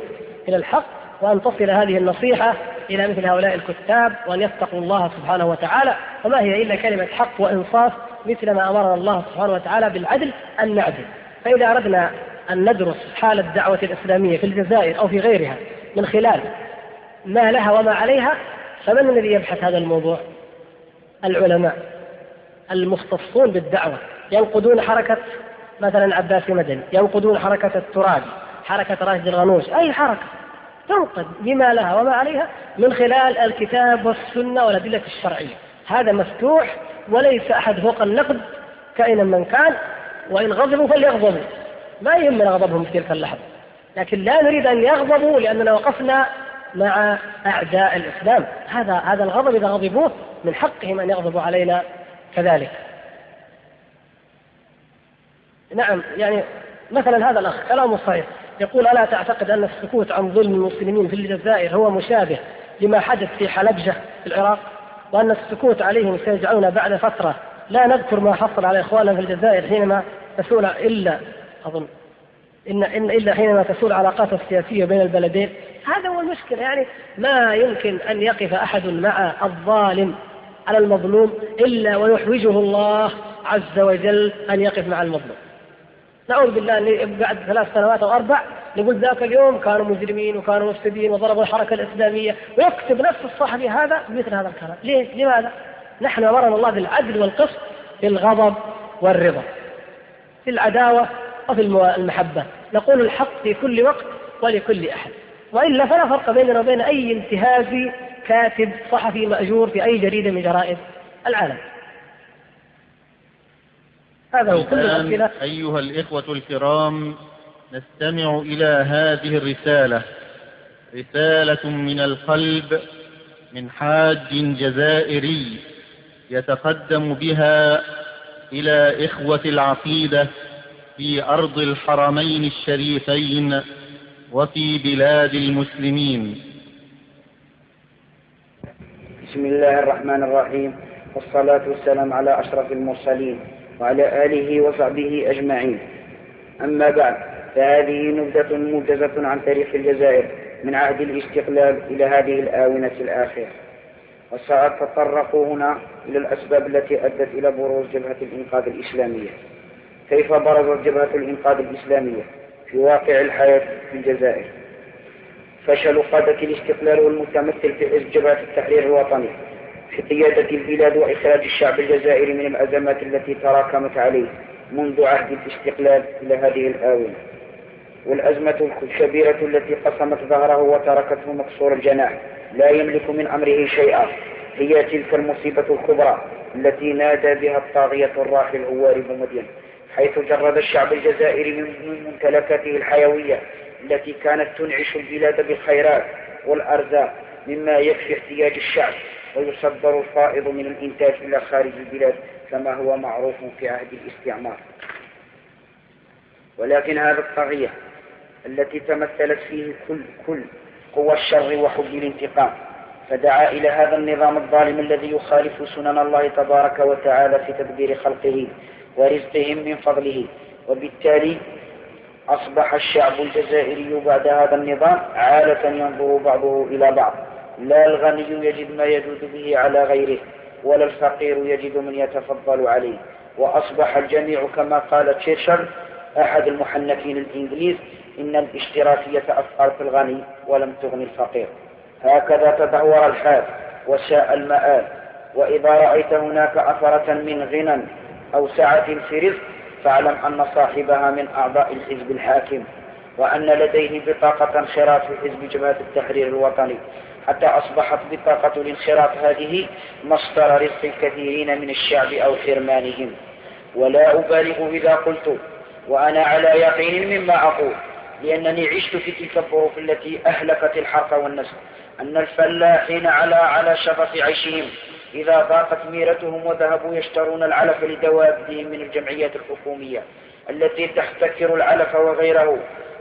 إلى الحق وأن تصل هذه النصيحة إلى مثل هؤلاء الكتاب وأن يتقوا الله سبحانه وتعالى. وما هي إلا كلمة حق وإنصاف مثل ما أمرنا الله سبحانه وتعالى بالعدل أن نعدل. فإذا أردنا أن ندرس حال الدعوة الإسلامية في الجزائر أو في غيرها من خلال ما لها وما عليها فمن الذي يبحث هذا الموضوع؟ العلماء المختصون بالدعوة. ينقدون حركة مثلا عباسي مدني ينقدون حركة الترابي حركة راشد الغنوش. أي حركة؟ تنقد بما لها وما عليها من خلال الكتاب والسنة والأدلة الشرعية. هذا مفتوح وليس أحد فوق النقد كائنا من كان. وإن غضبوا فليغضبوا. ما يهمنا غضبهم في تلك اللحظة. لكن لا نريد أن يغضبوا لأننا وقفنا مع أعداء الإسلام. هذا هذا الغضب إذا غضبوه من حقهم أن يغضبوا علينا كذلك. نعم يعني مثلا هذا الأخ كلامه صحيح. يقول ألا تعتقد أن السكوت عن ظلم المسلمين في الجزائر هو مشابه لما حدث في حلبجة في العراق وأن السكوت عليهم سيجعلنا بعد فترة لا نذكر ما حصل على إخواننا في الجزائر حينما تسول إلا أظن. إن, إن إلا حينما تسول العلاقات السياسية بين البلدين. هذا هو المشكلة. يعني ما يمكن أن يقف أحد مع الظالم على المظلوم إلا ويحوجه الله عز وجل أن يقف مع المظلوم. نعوذ بالله أن بعد ثلاث سنوات أو أربع نقول ذاك اليوم كانوا مجرمين وكانوا مفسدين وضربوا الحركة الإسلامية. ويكتب نفس الصحفي هذا مثل هذا الكلام. ليه؟ لماذا؟ نحن أمرنا الله بالعدل والقسط في الغضب والرضا. في العداوة وفي المحبة. نقول الحق في كل وقت ولكل أحد. وإلا فلا فرق بيننا وبين أي انتهازي كاتب صحفي مأجور في أي جريدة من جرائد العالم. هذا هو كل الأسئلة. أيها الإخوة الكرام نستمع إلى هذه الرسالة. رسالة من القلب من حاج جزائري يتقدم بها إلى إخوة العقيدة في أرض الحرمين الشريفين وفي بلاد المسلمين. بسم الله الرحمن الرحيم. والصلاة والسلام على أشرف المرسلين وعلى آله وصحبه أجمعين. أما بعد فهذه نبذة موجزة عن تاريخ الجزائر من عهد الاستقلال إلى هذه الآونة الآخرة. وسأتطرق هنا إلى الأسباب التي أدت إلى بروز جبهة الإنقاذ الإسلامية. كيف برزت جبهة الإنقاذ الإسلامية في واقع الحياة في الجزائر؟ فشل قادة الاستقلال والمتمثل في حزب جبهة التحرير الوطني في قيادة البلاد وإخراج الشعب الجزائري من الأزمات التي تراكمت عليه منذ عهد الاستقلال إلى هذه الآونة. والأزمة الكبيرة التي قسمت ظهره وتركته مكسور الجناح لا يملك من أمره شيئا هي تلك المصيبة الكبرى التي نادى بها الطاغية الراحل هواري بن حيث جرد الشعب الجزائري من ممتلكاته الحيوية التي كانت تنعش البلاد بالخيرات والأرزاق مما يكفي احتياج الشعب ويصدر الفائض من الإنتاج إلى خارج البلاد كما هو معروف في عهد الاستعمار. ولكن هذا الطغية التي تمثلت فيه كل كل قوى الشر وحب الانتقام فدعا إلى هذا النظام الظالم الذي يخالف سنن الله تبارك وتعالى في تدبير خلقه ورزقهم من فضله. وبالتالي أصبح الشعب الجزائري بعد هذا النظام عالة ينظر بعضه إلى بعض. لا الغني يجد ما يجود به على غيره ولا الفقير يجد من يتفضل عليه. وأصبح الجميع كما قال تشيرشل أحد المحنكين الإنجليز إن الاشتراكية في الغني ولم تغني الفقير. هكذا تدهور الحال وشاء المآل وإذا رأيت هناك أثرة من غنى أو سعة في رزق فاعلم أن صاحبها من أعضاء الحزب الحاكم وأن لديه بطاقة انخراط في حزب جبهة التحرير الوطني. حتى أصبحت بطاقة الانخراط هذه مصدر رزق الكثيرين من الشعب أو حرمانهم. ولا أبالغ إذا قلت وأنا على يقين مما أقول لأنني عشت في تلك الظروف التي أهلكت الحرث والنسل أن الفلاحين على على شفط عيشهم إذا ضاقت ميرتهم وذهبوا يشترون العلف لدوابهم من الجمعيات الحكومية التي تحتكر العلف وغيره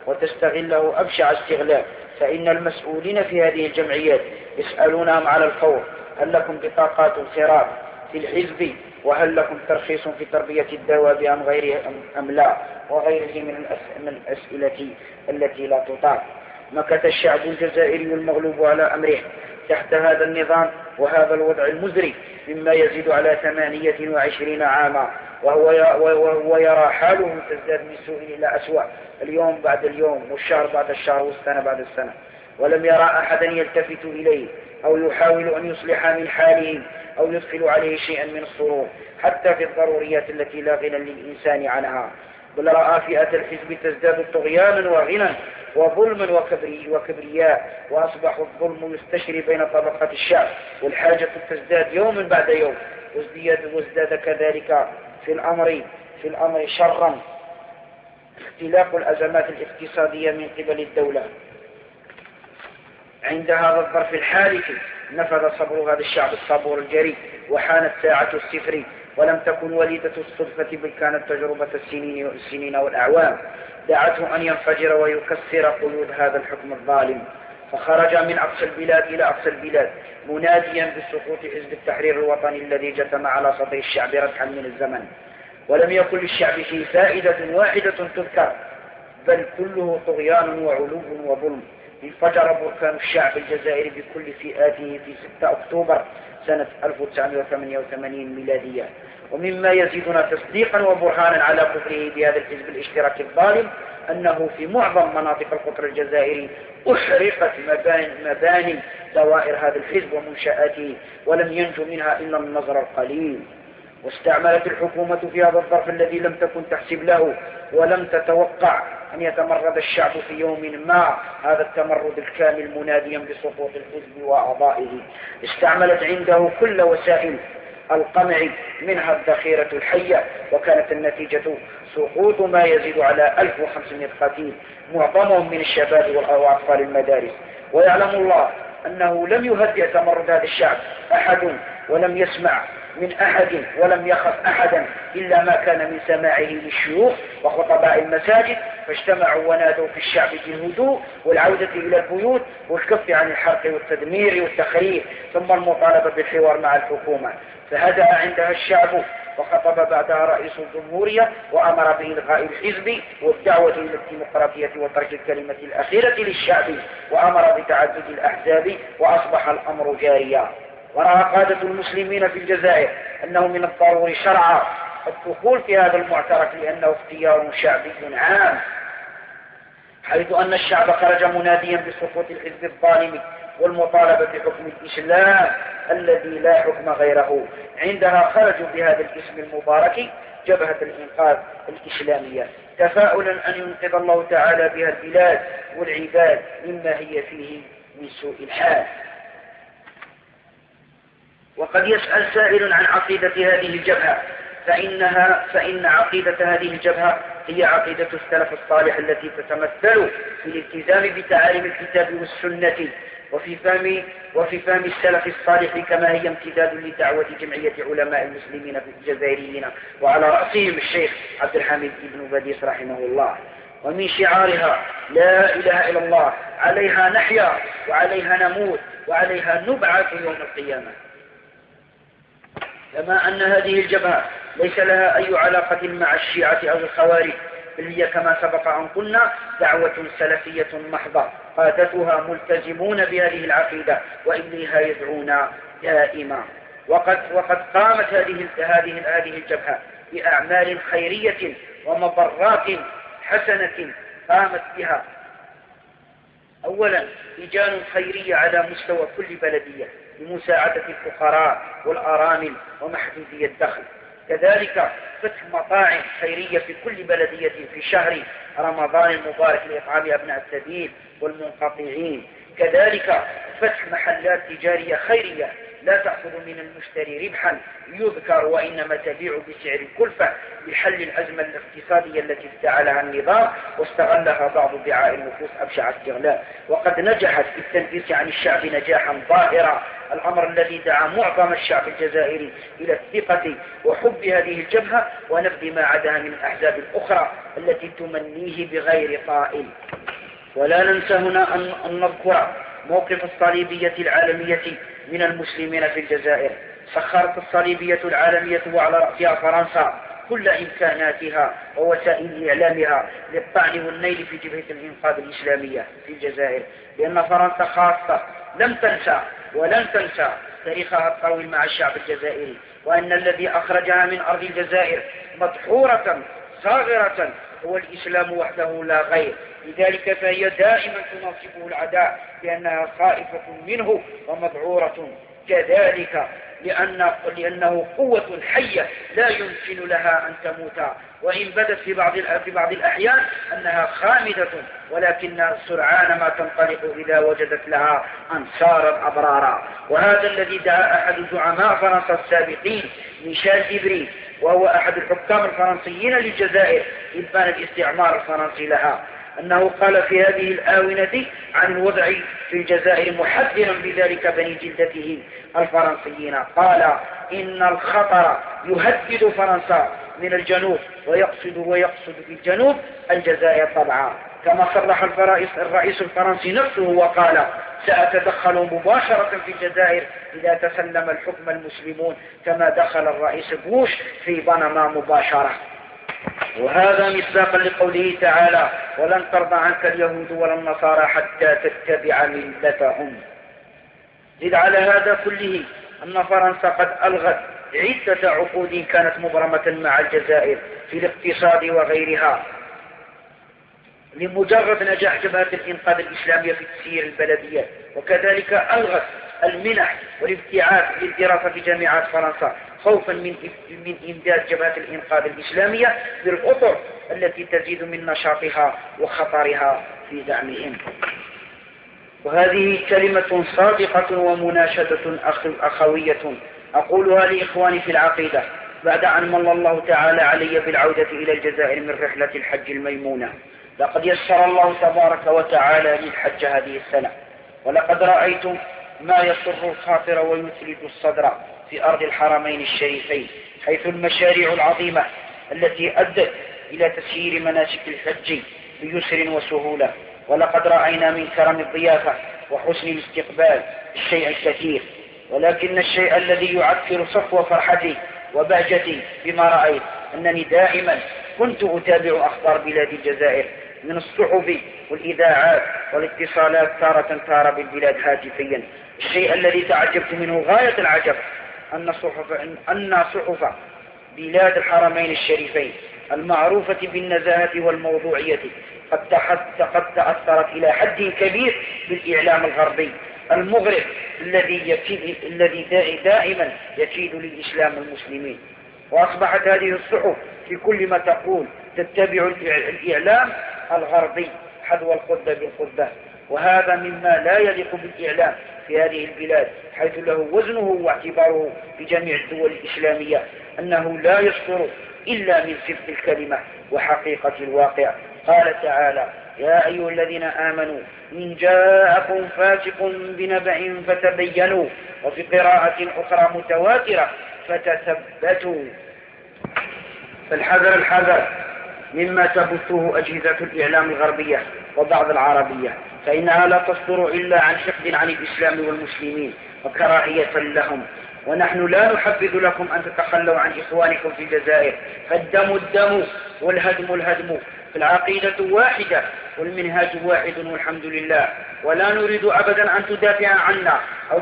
وتستغله أبشع استغلال. فإن المسؤولين في هذه الجمعيات يسألونهم على الفور هل لكم بطاقات انخراط في الحزب؟ وهل لكم ترخيص في تربية الدواب أم غيره أم لا؟ وغيره من الأسئلة التي لا تطاق. مكث الشعب الجزائري المغلوب على أمره. تحت هذا النظام وهذا الوضع المزري مما يزيد على ثمانية وعشرين عاما. وهو يرى حاله تزداد من سوء إلى أسوأ. اليوم بعد اليوم والشهر بعد الشهر والسنة بعد السنة. ولم يرى أحدا يلتفت إليه أو يحاول أن يصلح من حاله أو يدخل عليه شيئا من السرور حتى في الضروريات التي لا غنى للإنسان عنها. بل رأى فئة الحزب تزداد طغيانا وغنى وكبري وكبرياء وأصبح الظلم يستشري بين طبقات الشعب والحاجة تزداد يوما بعد يوم. وازداد, وازداد كذلك في الأمر في الأمر شرا. اختلاق الأزمات الاقتصادية من قبل الدولة. عند هذا الظرف الحالك نفذ صبر هذا الشعب الصبور الجري وحانت ساعة السفر ولم تكن وليدة الصدفة بل كانت تجربة السنين والأعوام. دعته أن ينفجر ويكسر قيود هذا الحكم الظالم فخرج من أقصى البلاد إلى أقصى البلاد مناديا بسقوط حزب التحرير الوطني الذي جثم على صدر الشعب ردحا من الزمن. ولم يكن للشعب فيه فائدة واحدة تذكر بل كله طغيان وعلو وظلم. انفجر بركان الشعب الجزائري بكل فئاته في 6 أكتوبر. سنة 1988 ميلادية. ومما يزيدنا تصديقا وبرهانا على كفره بهذا الحزب الاشتراكي الظالم أنه في معظم مناطق القطر الجزائري أحرقت مباني, دوائر هذا الحزب ومنشآته ولم ينجو منها إلا النظر القليل. واستعملت الحكومة في هذا الظرف الذي لم تكن تحسب له ولم تتوقع أن يتمرد الشعب في يوم ما. هذا التمرد الكامل مناديا بسقوط الحزب وأعضائه. استعملت عنده كل وسائل القمع منها الذخيرة الحية وكانت النتيجة سقوط ما يزيد على 1500 قتيل معظمهم من الشباب وأطفال المدارس. ويعلم الله أنه لم يهدئ تمرد هذا الشعب أحد ولم يسمع من أحد ولم يخف أحدا إلا ما كان من سماعه للشيوخ وخطباء المساجد فاجتمعوا ونادوا في الشعب بالهدوء والعودة إلى البيوت والكف عن الحرق والتدمير والتخريب ثم المطالبة بالحوار مع الحكومة. فهدأ عندها الشعب وخطب بعدها رئيس الجمهورية وأمر بإلغاء الحزب والدعوة إلى الديمقراطية وترك الكلمة الأخيرة للشعب وأمر بتعدد الأحزاب وأصبح الأمر جاريا. ورأى قادة المسلمين في الجزائر أنه من الضروري شرعا الدخول في هذا المعترك لأنه اختيار شعبي عام حيث أن الشعب خرج مناديا بسقوط الحزب الظالم والمطالبة بحكم الإسلام الذي لا حكم غيره. عندها خرجوا بهذا الاسم المبارك جبهة الإنقاذ الإسلامية. تفاؤلا أن ينقذ الله تعالى بها البلاد والعباد مما هي فيه من سوء الحال. وقد يسأل سائل عن عقيدة هذه الجبهة. فإنها فإن عقيدة هذه الجبهة هي عقيدة السلف الصالح التي تتمثل في الالتزام بتعاليم الكتاب والسنة وفي فهم وفي فهم السلف الصالح كما هي امتداد لدعوة جمعية علماء المسلمين الجزائريين. وعلى رأسهم الشيخ عبد الحميد بن بديس رحمه الله. ومن شعارها لا إله إلا الله. عليها نحيا وعليها نموت وعليها نبعث يوم القيامة. كما أن هذه الجبهة ليس لها أي علاقة مع الشيعة أو الخوارج بل هي كما سبق أن قلنا دعوة سلفية محضة قادتها ملتزمون بهذه العقيدة وإليها يدعون دائما. وقد وقد قامت هذه هذه هذه الجبهة بأعمال خيرية ومبرات حسنة قامت بها. أولا لجان خيرية على مستوى كل بلدية. لمساعدة الفقراء والأرامل ومحدودي الدخل. كذلك فتح مطاعم خيرية في كل بلدية في شهر رمضان المبارك لإطعام أبناء السبيل والمنقطعين. كذلك فتح محلات تجارية خيرية لا تأخذ من المشتري ربحا يذكر وإنما تبيع بسعر الكلفة لحل الأزمة الاقتصادية التي افتعلها النظام واستغلها بعض دعاء النفوس أبشع استغلال. وقد نجحت في التنفيس عن الشعب نجاحا ظاهرا. الأمر الذي دعا معظم الشعب الجزائري إلى الثقة وحب هذه الجبهة ونبذ ما عداها من الأحزاب الأخرى التي تمنيه بغير طائل ولا ننسى هنا أن نذكر موقف الصليبية العالمية من المسلمين في الجزائر. سخرت الصليبية العالمية وعلى رأسها فرنسا كل إمكاناتها ووسائل إعلامها للطعن والنيل في جبهة الإنقاذ الإسلامية في الجزائر. لأن فرنسا خاصة لم تنسى ولن تنسى تاريخها الطويل مع الشعب الجزائري. وأن الذي أخرجها من أرض الجزائر مدحورة صاغرة هو الإسلام وحده لا غير. لذلك فهي دائما تنصبه العداء لأنها خائفة منه ومذعورة كذلك لأن لأنه قوة حية لا يمكن لها أن تموت. وإن بدت في بعض في بعض الأحيان أنها خامدة ولكن سرعان ما تنطلق إذا وجدت لها أنصارا أبرارا. وهذا الذي دعا أحد زعماء فرنسا السابقين ميشيل ديبري وهو أحد الحكام الفرنسيين للجزائر إبان الاستعمار الفرنسي لها. أنه قال في هذه الآونة عن الوضع في الجزائر محذرا بذلك بني جلدته الفرنسيين. قال إن الخطر يهدد فرنسا من الجنوب ويقصد ويقصد في الجنوب الجزائر طبعا. كما صرح الرئيس الفرنسي نفسه وقال سأتدخل مباشرة في الجزائر إذا تسلم الحكم المسلمون كما دخل الرئيس بوش في بنما مباشرة. وهذا مصداقا لقوله تعالى ولن ترضى عنك اليهود ولا النصارى حتى تتبع ملتهم. زد على هذا كله أن فرنسا قد ألغت عدة عقود كانت مبرمة مع الجزائر في الاقتصاد وغيرها. لمجرد نجاح جبهة الإنقاذ الإسلامية في تسيير البلديات وكذلك ألغت المنح والابتعاث للدراسة في جامعات فرنسا. خوفا من من إمداد جبهة الإنقاذ الإسلامية بالأطر التي تزيد من نشاطها وخطرها في دعمهم وهذه كلمة صادقة ومناشدة أخوية أقولها لإخواني في العقيدة بعد أن من الله تعالى علي بالعودة إلى الجزائر من رحلة الحج الميمونة. لقد يسر الله تبارك وتعالى لي الحج هذه السنة. ولقد رأيت ما يسر الخاطر ويثلج الصدر. في أرض الحرمين الشريفين حيث المشاريع العظيمة التي أدت إلى تسيير مناسك الحج بيسر وسهولة. ولقد رأينا من كرم الضيافة وحسن الاستقبال الشيء الكثير. ولكن الشيء الذي يعكر صفو فرحتي وبهجتي بما رأيت أنني دائما كنت أتابع أخبار بلاد الجزائر من الصحف والإذاعات والاتصالات تارة تارة بالبلاد هاتفيا. الشيء الذي تعجبت منه غاية العجب أن صحف, أن صحف بلاد الحرمين الشريفين المعروفة بالنزاهة والموضوعية قد, قد تأثرت إلى حد كبير بالإعلام الغربي المغرب الذي يكيد الذي دائما يكيد للإسلام المسلمين. وأصبحت هذه الصحف في كل ما تقول تتبع الإعلام الغربي حذو القدة بالقدة. وهذا مما لا يليق بالإعلام. في هذه البلاد حيث له وزنه واعتباره في جميع الدول الإسلامية أنه لا يصدر إلا من صدق الكلمة وحقيقة الواقع. قال تعالى يا أيها الذين آمنوا إن جاءكم فاسق بنبأ فتبينوا وفي قراءة أخرى متواترة فتثبتوا. فالحذر الحذر. مما تبثه أجهزة الإعلام الغربية وبعض العربية فإنها لا تصدر إلا عن حقد عن الإسلام والمسلمين وكراهية لهم. ونحن لا نحبذ لكم أن تتخلوا عن إخوانكم في الجزائر فالدم الدم والهدم الهدم. فالعقيدة واحدة والمنهاج واحد والحمد لله. ولا نريد أبدا أن تدافع عنا أو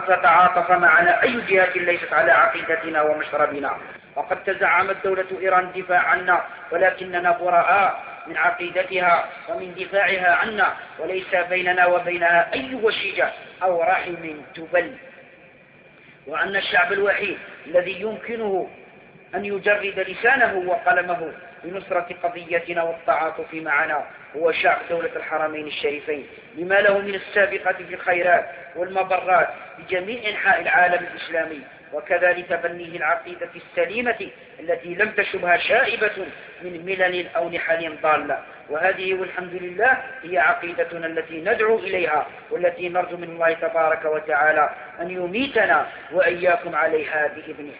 تتعاطف معنا. أي جهة ليست على عقيدتنا ومشربنا. وقد تزعمت دولة إيران الدفاع عنا ولكننا براء من عقيدتها ومن دفاعها عنا وليس بيننا وبينها أي وشيجة أو رحم تبل. وأن الشعب الوحيد الذي يمكنه أن يجرد لسانه وقلمه بنصرة قضيتنا والتعاطف معنا هو شعب دولة الحرمين الشريفين. لما له من السابقة في الخيرات والمبرات بجميع أنحاء العالم الإسلامي وكذا لتبنيه العقيدة السليمة التي لم تشبها شائبة من ملل أو نحل ضالة. وهذه والحمد لله هي عقيدتنا التي ندعو إليها والتي نرجو من الله تبارك وتعالى أن يميتنا وإياكم عليها بإذنه.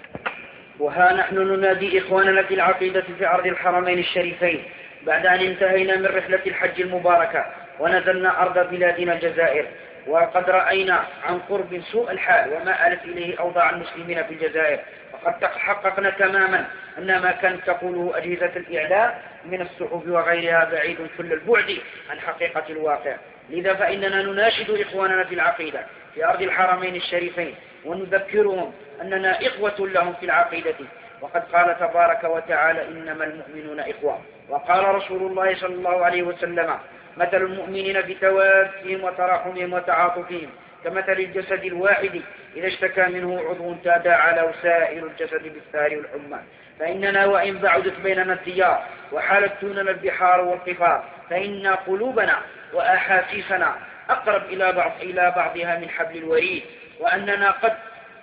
وها نحن ننادي إخواننا في العقيدة في أرض الحرمين الشريفين بعد أن انتهينا من رحلة الحج المباركة ونزلنا أرض بلادنا الجزائر. وقد رأينا عن قرب سوء الحال وما آلت إليه أوضاع المسلمين في الجزائر. وقد حققنا تماما أن ما كانت تقوله أجهزة الإعلام من الصحف وغيرها بعيد كل البعد عن حقيقة الواقع. لذا فإننا نناشد إخواننا في العقيدة في أرض الحرمين الشريفين. ونذكرهم أننا إخوة لهم في العقيدة. وقد قال تبارك وتعالى إنما المؤمنون إخوة. وقال رسول الله صلى الله عليه وسلم مثل المؤمنين بتوادهم وتراحمهم وتعاطفهم كمثل الجسد الواحد إذا اشتكى منه عضو تداعى له سائر الجسد بالسهر والحمى. فإننا وإن بعدت بيننا الديار وحالت دوننا البحار والقفار فإن قلوبنا وأحاسيسنا أقرب إلى بعض إلى بعضها من حبل الوريد. وأننا قد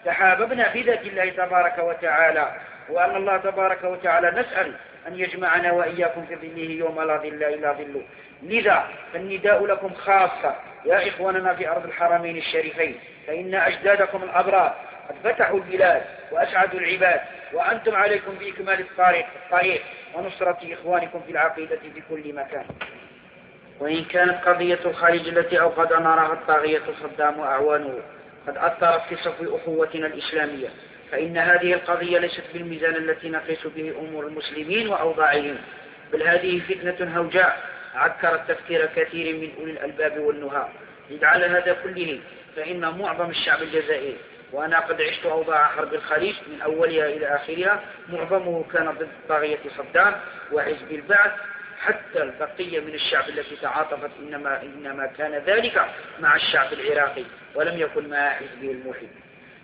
تحاببنا في ذات الله تبارك وتعالى وأن الله تبارك وتعالى نسأل أن يجمعنا وإياكم في ظله يوم لا ظل إلا ظله. لذا فالنداء لكم خاصة يا إخواننا في أرض الحرمين الشريفين فإن أجدادكم الأبرار قد فتحوا البلاد وأسعدوا العباد وأنتم عليكم بإكمال الطريق, الطريق ونصرة إخوانكم في العقيدة في كل مكان. وإن كانت قضية الخارج التي أوقد نارها الطاغية صدام وأعوانه قد أثرت في صفو أخوتنا الإسلامية. فإن هذه القضية ليست بالميزان التي نقيس به أمور المسلمين وأوضاعهم بل هذه فتنة هوجاء. عكرت تفكير كثير من أولي الألباب والنهى إذ على هذا كله فإن معظم الشعب الجزائري وأنا قد عشت أوضاع حرب الخليج من أولها إلى آخرها معظمه كان ضد طاغية صدام وحزب البعث حتى البقية من الشعب التي تعاطفت إنما, إنما كان ذلك مع الشعب العراقي ولم يكن مع حزبه الموحد.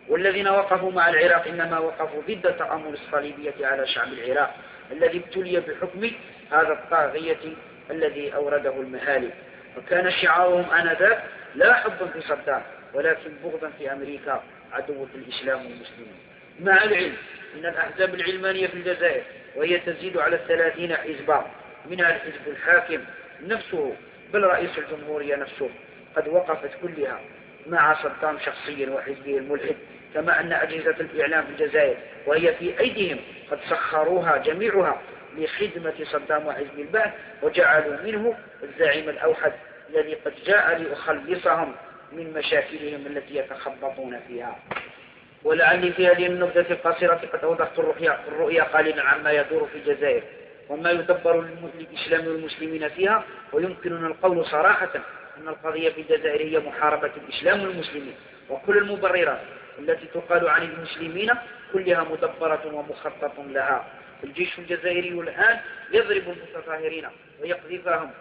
والذين وقفوا مع العراق إنما وقفوا ضد التأمر الصليبية على شعب العراق الذي ابتلي بحكم هذا الطاغية الذي أورده المهالك وكان شعارهم آنذاك لا حبا في صدام ولكن بغضا في أمريكا عدوة الإسلام والمسلمين. مع العلم أن الأحزاب العلمانية في الجزائر وهي تزيد على الثلاثين حزبا منها الحزب الحاكم نفسه بل رئيس الجمهورية نفسه. قد وقفت كلها مع صدام شخصيا وحزبه الملحد كما أن أجهزة الإعلام في الجزائر وهي في أيديهم قد سخروها جميعها لخدمة صدام وحزب البعث وجعلوا منه الزعيم الأوحد الذي قد جاء ليخلصهم من مشاكلهم التي يتخبطون فيها. ولعلي في هذه النبذة القصيرة قد أوضحت الرؤيا, الرؤيا قليلا عما يدور في الجزائر. وما يدبر للإسلام والمسلمين فيها ويمكننا القول صراحة أن القضية في الجزائر هي محاربة الإسلام والمسلمين. وكل المبررات التي تقال عن المسلمين كلها مدبرة ومخطط لها. الجيش الجزائري الآن يضرب المتظاهرين ويقذفهم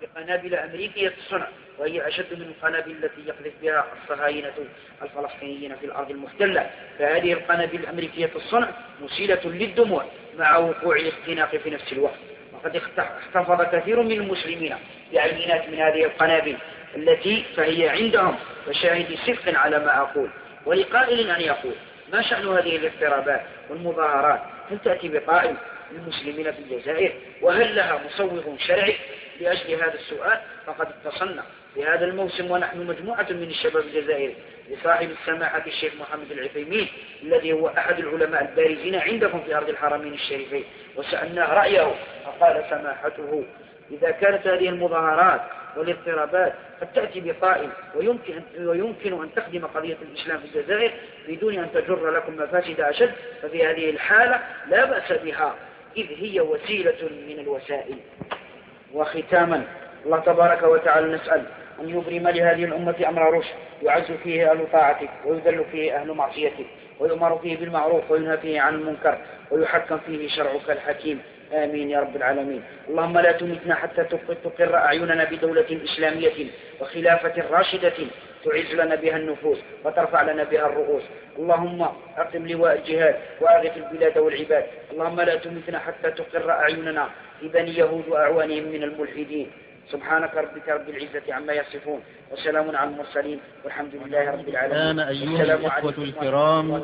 بقنابل أمريكية الصنع وهي أشد من القنابل التي يقذف بها الصهاينة الفلسطينيين في الأرض المحتلة. فهذه القنابل الأمريكية الصنع مسيلة للدموع. مع وقوع الاختناق في نفس الوقت. وقد احتفظ كثير من المسلمين بعينات من هذه القنابل التي فهي عندهم وشاهد صدق على ما أقول ولقائل أن يقول. ما شأن هذه الاضطرابات والمظاهرات؟ هل تأتي بقائل للمسلمين في الجزائر؟ وهل لها مصوغ شرعي؟ لأجل هذا السؤال فقد اتصلنا في هذا الموسم ونحن مجموعة من الشباب الجزائري لصاحب السماحة الشيخ محمد العثيمين الذي هو أحد العلماء البارزين عندكم في أرض الحرمين الشريفين. وسألناه رأيه فقال سماحته إذا كانت هذه المظاهرات والاضطرابات قد تأتي بقائم ويمكن, ويمكن أن تخدم قضية الإسلام في الجزائر بدون أن تجر لكم مفاسد أشد ففي هذه الحالة لا بأس بها إذ هي وسيلة من الوسائل. وختاما الله تبارك وتعالى نسأل أن يبرم لهذه الأمة أمر رشد يعز فيه أهل طاعتك ويذل فيه أهل معصيتك ويؤمر فيه بالمعروف وينهى فيه عن المنكر ويحكم فيه شرعك الحكيم. آمين يا رب العالمين. اللهم لا تمتنا حتى تقر أعيننا بدولة إسلامية وخلافة راشدة تعز لنا بها النفوس وترفع لنا بها الرؤوس. اللهم أقم لواء الجهاد وأغث البلاد والعباد. اللهم لا تمتنا حتى تقر أعيننا بني يهود وأعوانهم من الملحدين. سبحانك ربك رب العزة عما يصفون وسلام على المرسلين والحمد لله رب العالمين. الآن أيها الإخوة الكرام.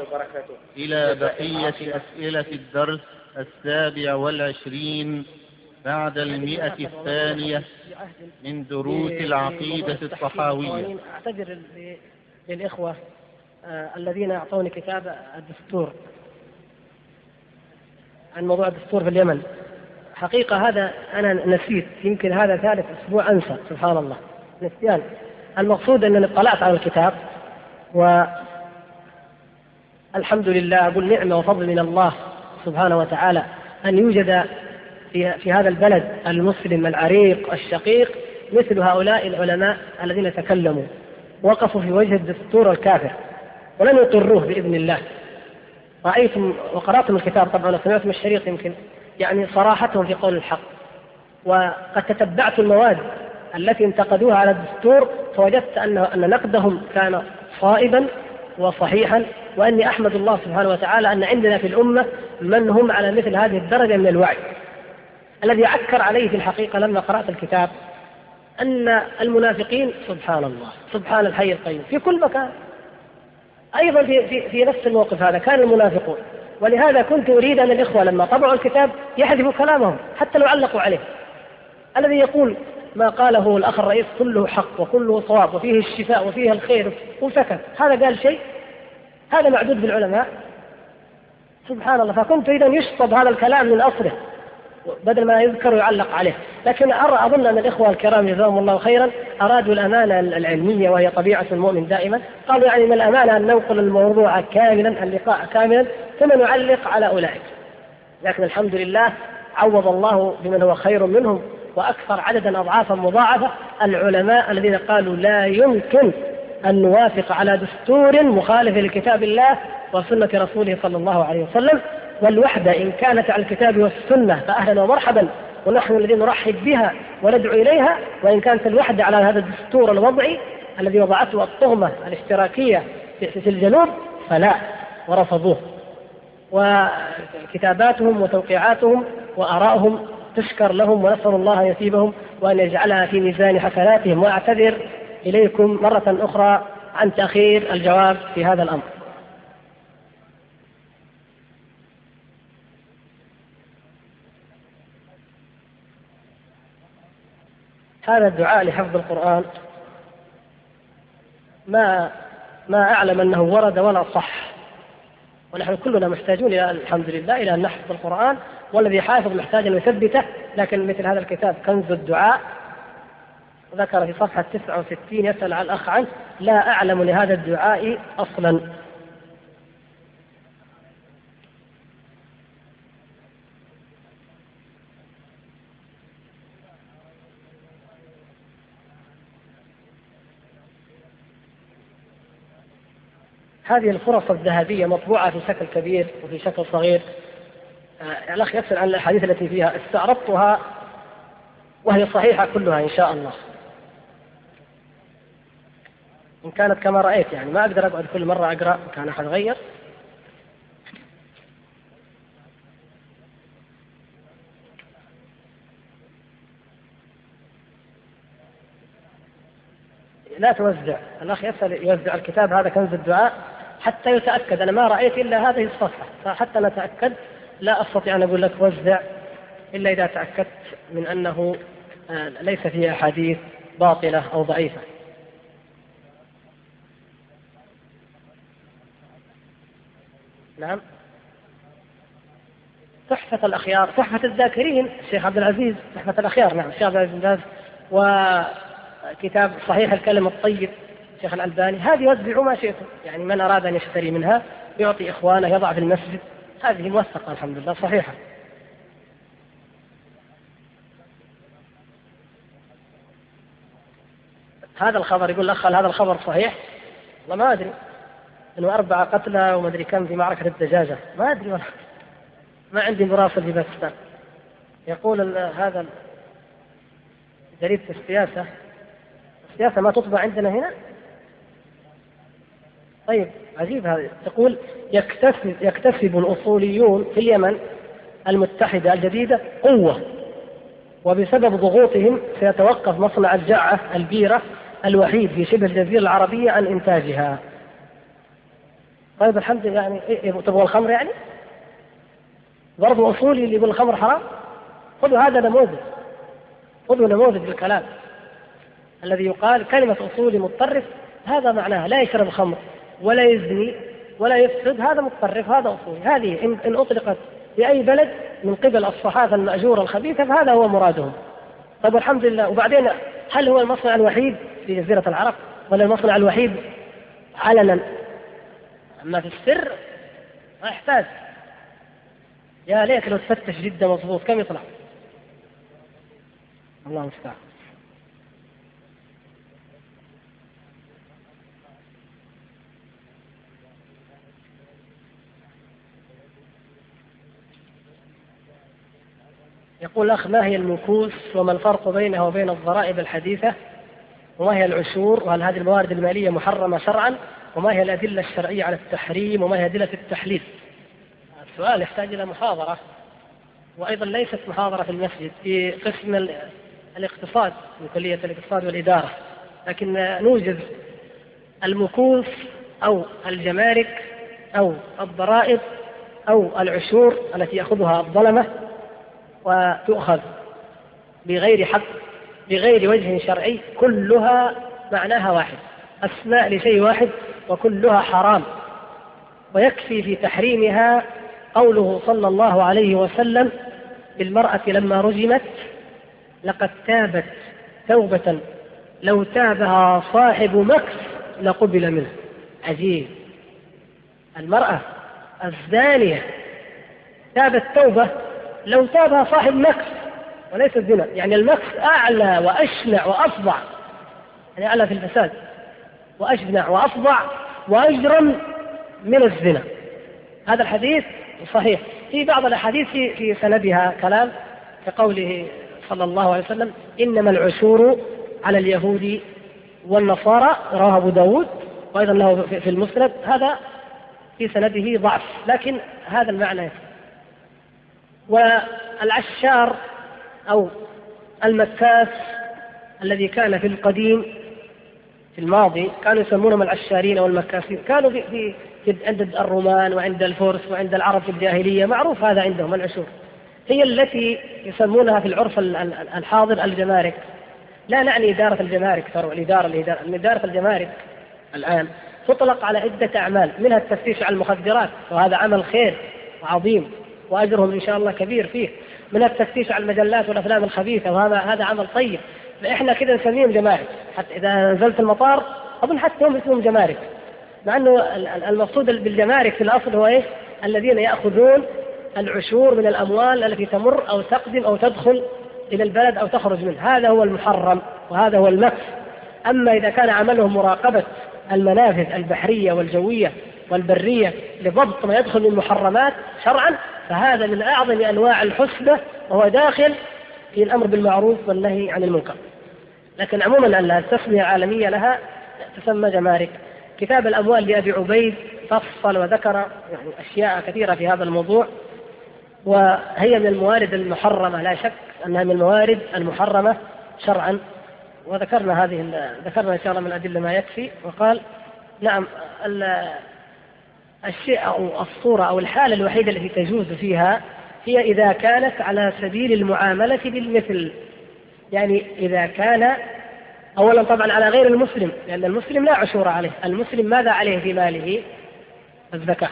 إلى بقية أسئلة الدرس السابع والعشرين بعد المئة الثانية من دروس العقيدة الصحاوية. أعتذر للإخوة آه، الذين أعطوني كتاب الدستور عن موضوع الدستور في اليمن. حقيقة هذا أنا نسيت يمكن هذا ثالث أسبوع أنسى سبحان الله. نسيان. المقصود أنني اطلعت على الكتاب والحمد لله أقول نعمة وفضل من الله سبحانه وتعالى أن يوجد في, في هذا البلد المسلم العريق الشقيق مثل هؤلاء العلماء الذين تكلموا. وقفوا في وجه الدستور الكافر. ولن يقروه بإذن الله. رأيتم وقرأتم الكتاب طبعا وسمعتم الشريط يمكن. يعني صراحتهم في قول الحق وقد تتبعت المواد التي انتقدوها على الدستور فوجدت أن أن نقدهم كان صائبا وصحيحا وأني أحمد الله سبحانه وتعالى أن عندنا في الأمة من هم على مثل هذه الدرجة من الوعي. الذي عكر عليه في الحقيقة لما قرأت الكتاب أن المنافقين سبحان الله سبحان الحي القيوم في كل مكان. أيضا في في في نفس الموقف هذا كان المنافقون ولهذا كنت أريد أن الإخوة لما طبعوا الكتاب يحذفوا كلامهم حتى لو علقوا عليه. الذي يقول ما قاله الأخ الرئيس كله حق وكله صواب وفيه الشفاء وفيه الخير وسكت هذا قال شيء؟ هذا معدود بالعلماء؟ سبحان الله فكنت إذا يشطب هذا الكلام من أصله بدل ما يذكر ويعلق عليه. لكن أرى أظن أن الإخوة الكرام جزاهم الله خيرا أرادوا الأمانة العلمية وهي طبيعة المؤمن دائما. قالوا يعني من الأمانة أن ننقل الموضوع كاملا اللقاء كاملا ثم نعلق على أولئك. لكن الحمد لله عوض الله بمن هو خير منهم وأكثر عددا أضعافا مضاعفة العلماء الذين قالوا لا يمكن أن نوافق على دستور مخالف لكتاب الله وسنة رسوله صلى الله عليه وسلم. والوحدة إن كانت على الكتاب والسنة فأهلا ومرحبا ونحن الذين نرحب بها وندعو إليها. وإن كانت الوحدة على هذا الدستور الوضعي الذي وضعته الطغمة الاشتراكية في الجنوب فلا ورفضوه. وكتاباتهم وتوقيعاتهم وآرائهم تشكر لهم ونسأل الله أن يثيبهم وأن يجعلها في ميزان حسناتهم. وأعتذر إليكم مرة أخرى عن تأخير الجواب في هذا الأمر. هذا الدعاء لحفظ القرآن ما ما أعلم أنه ورد ولا صح. ونحن كلنا محتاجون إلى الحمد لله إلى أن نحفظ القرآن والذي حافظ محتاج أن يثبته. لكن مثل هذا الكتاب كنز الدعاء ذكر في صفحة 69 يسأل عن الأخ عنه لا أعلم لهذا الدعاء أصلا. هذه الفرص الذهبية مطبوعة في شكل كبير وفي شكل صغير. آه الأخ يسأل عن الأحاديث التي فيها. استعرضتها وهي صحيحة كلها إن شاء الله. إن كانت كما رأيت يعني ما أقدر أقعد كل مرة أقرأ كان أحد غير لا توزع. الأخ يسأل يوزع الكتاب هذا كنز الدعاء؟ حتى يتأكد. أنا ما رأيت إلا هذه الصفحة. فحتى نتأكد لا أستطيع أن أقول لك وزع إلا إذا تأكدت من أنه آه، ليس فيه أحاديث باطلة أو ضعيفة. نعم. تحفة الأخيار تحفة الذاكرين الشيخ عبد العزيز تحفة الأخيار. نعم الشيخ عبد العزيز. وكتاب صحيح الكلم الطيب. الشيخ الألباني هذه وزعوا ما شئتم. يعني من أراد أن يشتري منها يعطي إخوانه يضع في المسجد. هذه موثقة الحمد لله صحيحة. هذا الخبر يقول الأخ هذا الخبر صحيح؟ والله ما أدري. إنه أربعة قتلى وما أدري كم في معركة الدجاجة. ما أدري والله. ما عندي مراسل في باكستان يقول هذا جريدة السياسة. السياسة ما تطبع عندنا هنا؟ طيب عجيب هذا. تقول يكتسب يكتسب الأصوليون في اليمن المتحدة الجديدة قوة وبسبب ضغوطهم سيتوقف مصنع الجعة البيرة الوحيد في شبه الجزيرة العربية عن إنتاجها. طيب الحمد لله يعني إيه تبغى الخمر يعني؟ برضو أصولي اللي يقول الخمر حرام؟ خذوا هذا نموذج. خذوا نموذج بالكلام. الذي يقال كلمة أصولي متطرف هذا معناها لا يشرب الخمر ولا يزني ولا يفسد هذا متطرف هذا أصولي. هذه إن, أطلقت في أي بلد من قبل الصحافة المأجورة الخبيثة فهذا هو مرادهم. طيب الحمد لله. وبعدين هل هو المصنع الوحيد في جزيرة العرب ولا المصنع الوحيد علنا؟ أما في السر ما يحتاج. يا ليت لو تفتش جدا مضبوط. كم يطلع؟ الله المستعان. يقول الأخ ما هي المكوس وما الفرق بينها وبين الضرائب الحديثة؟ وما هي العشور؟ وهل هذه الموارد المالية محرمة شرعا؟ وما هي الأدلة الشرعية على التحريم؟ وما هي أدلة التحليل؟ السؤال يحتاج إلى محاضرة وأيضا ليست محاضرة في المسجد في قسم الاقتصاد من كلية الاقتصاد والإدارة. لكن نوجد المكوس أو الجمارك أو الضرائب أو العشور التي يأخذها الظلمة وتؤخذ بغير حق بغير وجه شرعي كلها معناها واحد أسماء لشيء واحد وكلها حرام. ويكفي في تحريمها قوله صلى الله عليه وسلم بالمرأة لما رجمت لقد تابت توبة لو تابها صاحب مكس لقبل منه. عجيب. المرأة الزانية تابت توبة لو تابها صاحب مكس وليس الزنا. يعني المكس أعلى وأشنع وأفظع يعني أعلى في الفساد. وأشنع وأفظع وأجرم من الزنا. هذا الحديث صحيح. في بعض الأحاديث في, في سندها كلام كقوله صلى الله عليه وسلم إنما العشور على اليهود والنصارى رواه أبو داود وأيضا له في المسند. هذا في سنده ضعف لكن هذا المعنى والعشار أو المكاس الذي كان في القديم في الماضي كانوا يسمونهم العشارين أو المكاسين. كانوا في, في عند الرومان وعند الفرس وعند العرب في الجاهلية. معروف هذا عندهم العشور. هي التي يسمونها في العرف الحاضر الجمارك. لا نعني إدارة الجمارك ترى الإدارة الإدارة إدارة الجمارك الآن. تطلق على عدة أعمال منها التفتيش على المخدرات وهذا عمل خير عظيم وأجرهم إن شاء الله كبير فيه من التفتيش على المجلات والأفلام الخبيثة وهذا هذا عمل طيب فإحنا كده نسميهم جمارك حتى إذا نزلت المطار أظن حتى هم اسمهم جمارك مع إنه المقصود بالجمارك في الأصل هو إيه؟ الذين يأخذون العشور من الأموال التي تمر أو تقدم أو تدخل إلى البلد أو تخرج منه، هذا هو المحرم وهذا هو المكس. أما إذا كان عملهم مراقبة المنافذ البحرية والجوية والبرية لضبط ما يدخل من محرمات شرعا فهذا من أعظم أنواع الحسنى وهو داخل في الأمر بالمعروف والنهي عن المنكر. لكن عموما التسميه عالمية لها تسمى جمارك. كتاب الأموال لأبي عبيد فصل وذكر يعني أشياء كثيرة في هذا الموضوع وهي من الموارد المحرمة لا شك أنها من الموارد المحرمة شرعا وذكرنا هذه ذكرنا إن شاء الله من الأدلة ما يكفي وقال نعم الشيء أو الصورة أو الحالة الوحيدة التي تجوز فيها هي إذا كانت على سبيل المعاملة بالمثل. يعني إذا كان أولا طبعا على غير المسلم لأن المسلم لا عشور عليه. المسلم ماذا عليه في ماله؟ الزكاة.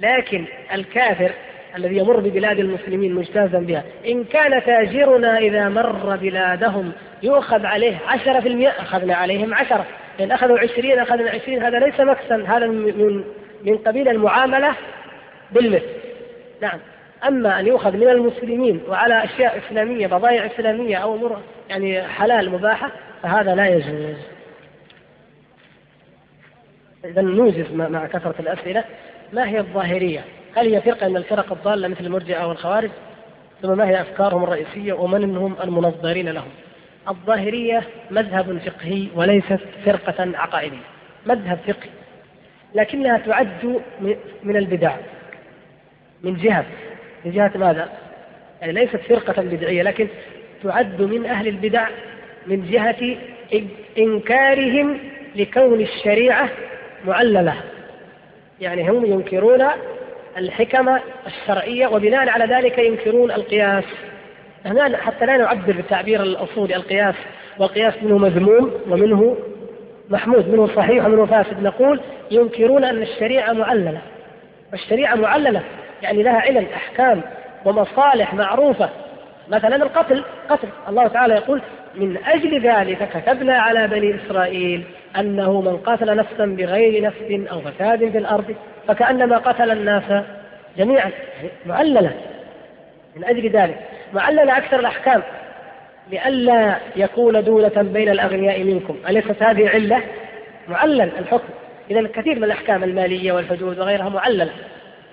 لكن الكافر الذي يمر ببلاد المسلمين مجتازا بها إن كان تاجرنا إذا مر بلادهم يؤخذ عليه عشرة في المئة أخذنا عليهم عشرة. إن أخذوا عشرين أخذنا عشرين. هذا ليس مكسا هذا من من قبيل المعاملة بالمثل. نعم. أما أن يؤخذ من المسلمين وعلى أشياء إسلامية بضائع إسلامية أو أمور يعني حلال مباحة فهذا لا يجوز. إذا نوجز مع كثرة الأسئلة. ما هي الظاهرية؟ هل هي فرقة من الفرق الضالة مثل المرجئة والخوارج؟ ثم ما هي أفكارهم الرئيسية؟ ومن هم المنظرين لهم؟ الظاهرية مذهب فقهي وليست فرقة عقائدية. مذهب فقهي. لكنها تعد من البدع من جهة. من جهة ماذا؟ يعني ليست فرقة بدعية لكن تعد من أهل البدع من جهة إنكارهم لكون الشريعة معللة. يعني هم ينكرون الحكم الشرعية وبناء على ذلك ينكرون القياس. هنا حتى لا نعبر بالتعبير الأصولي القياس والقياس منه مذموم ومنه محمود منه صحيح ومنه فاسد نقول ينكرون أن الشريعة معللة. والشريعة معللة يعني لها علل أحكام ومصالح معروفة. مثلا القتل قتل. الله تعالى يقول من أجل ذلك كتبنا على بني إسرائيل أنه من قتل نفسا بغير نفس أو فساد في الأرض فكأنما قتل الناس جميعا. يعني معللة. من أجل ذلك. معللة أكثر الأحكام. لئلا يكون دولة بين الأغنياء منكم. أليست هذه علة؟ معلل الحكم. إذا كثير من الأحكام المالية والحدود وغيرها معللة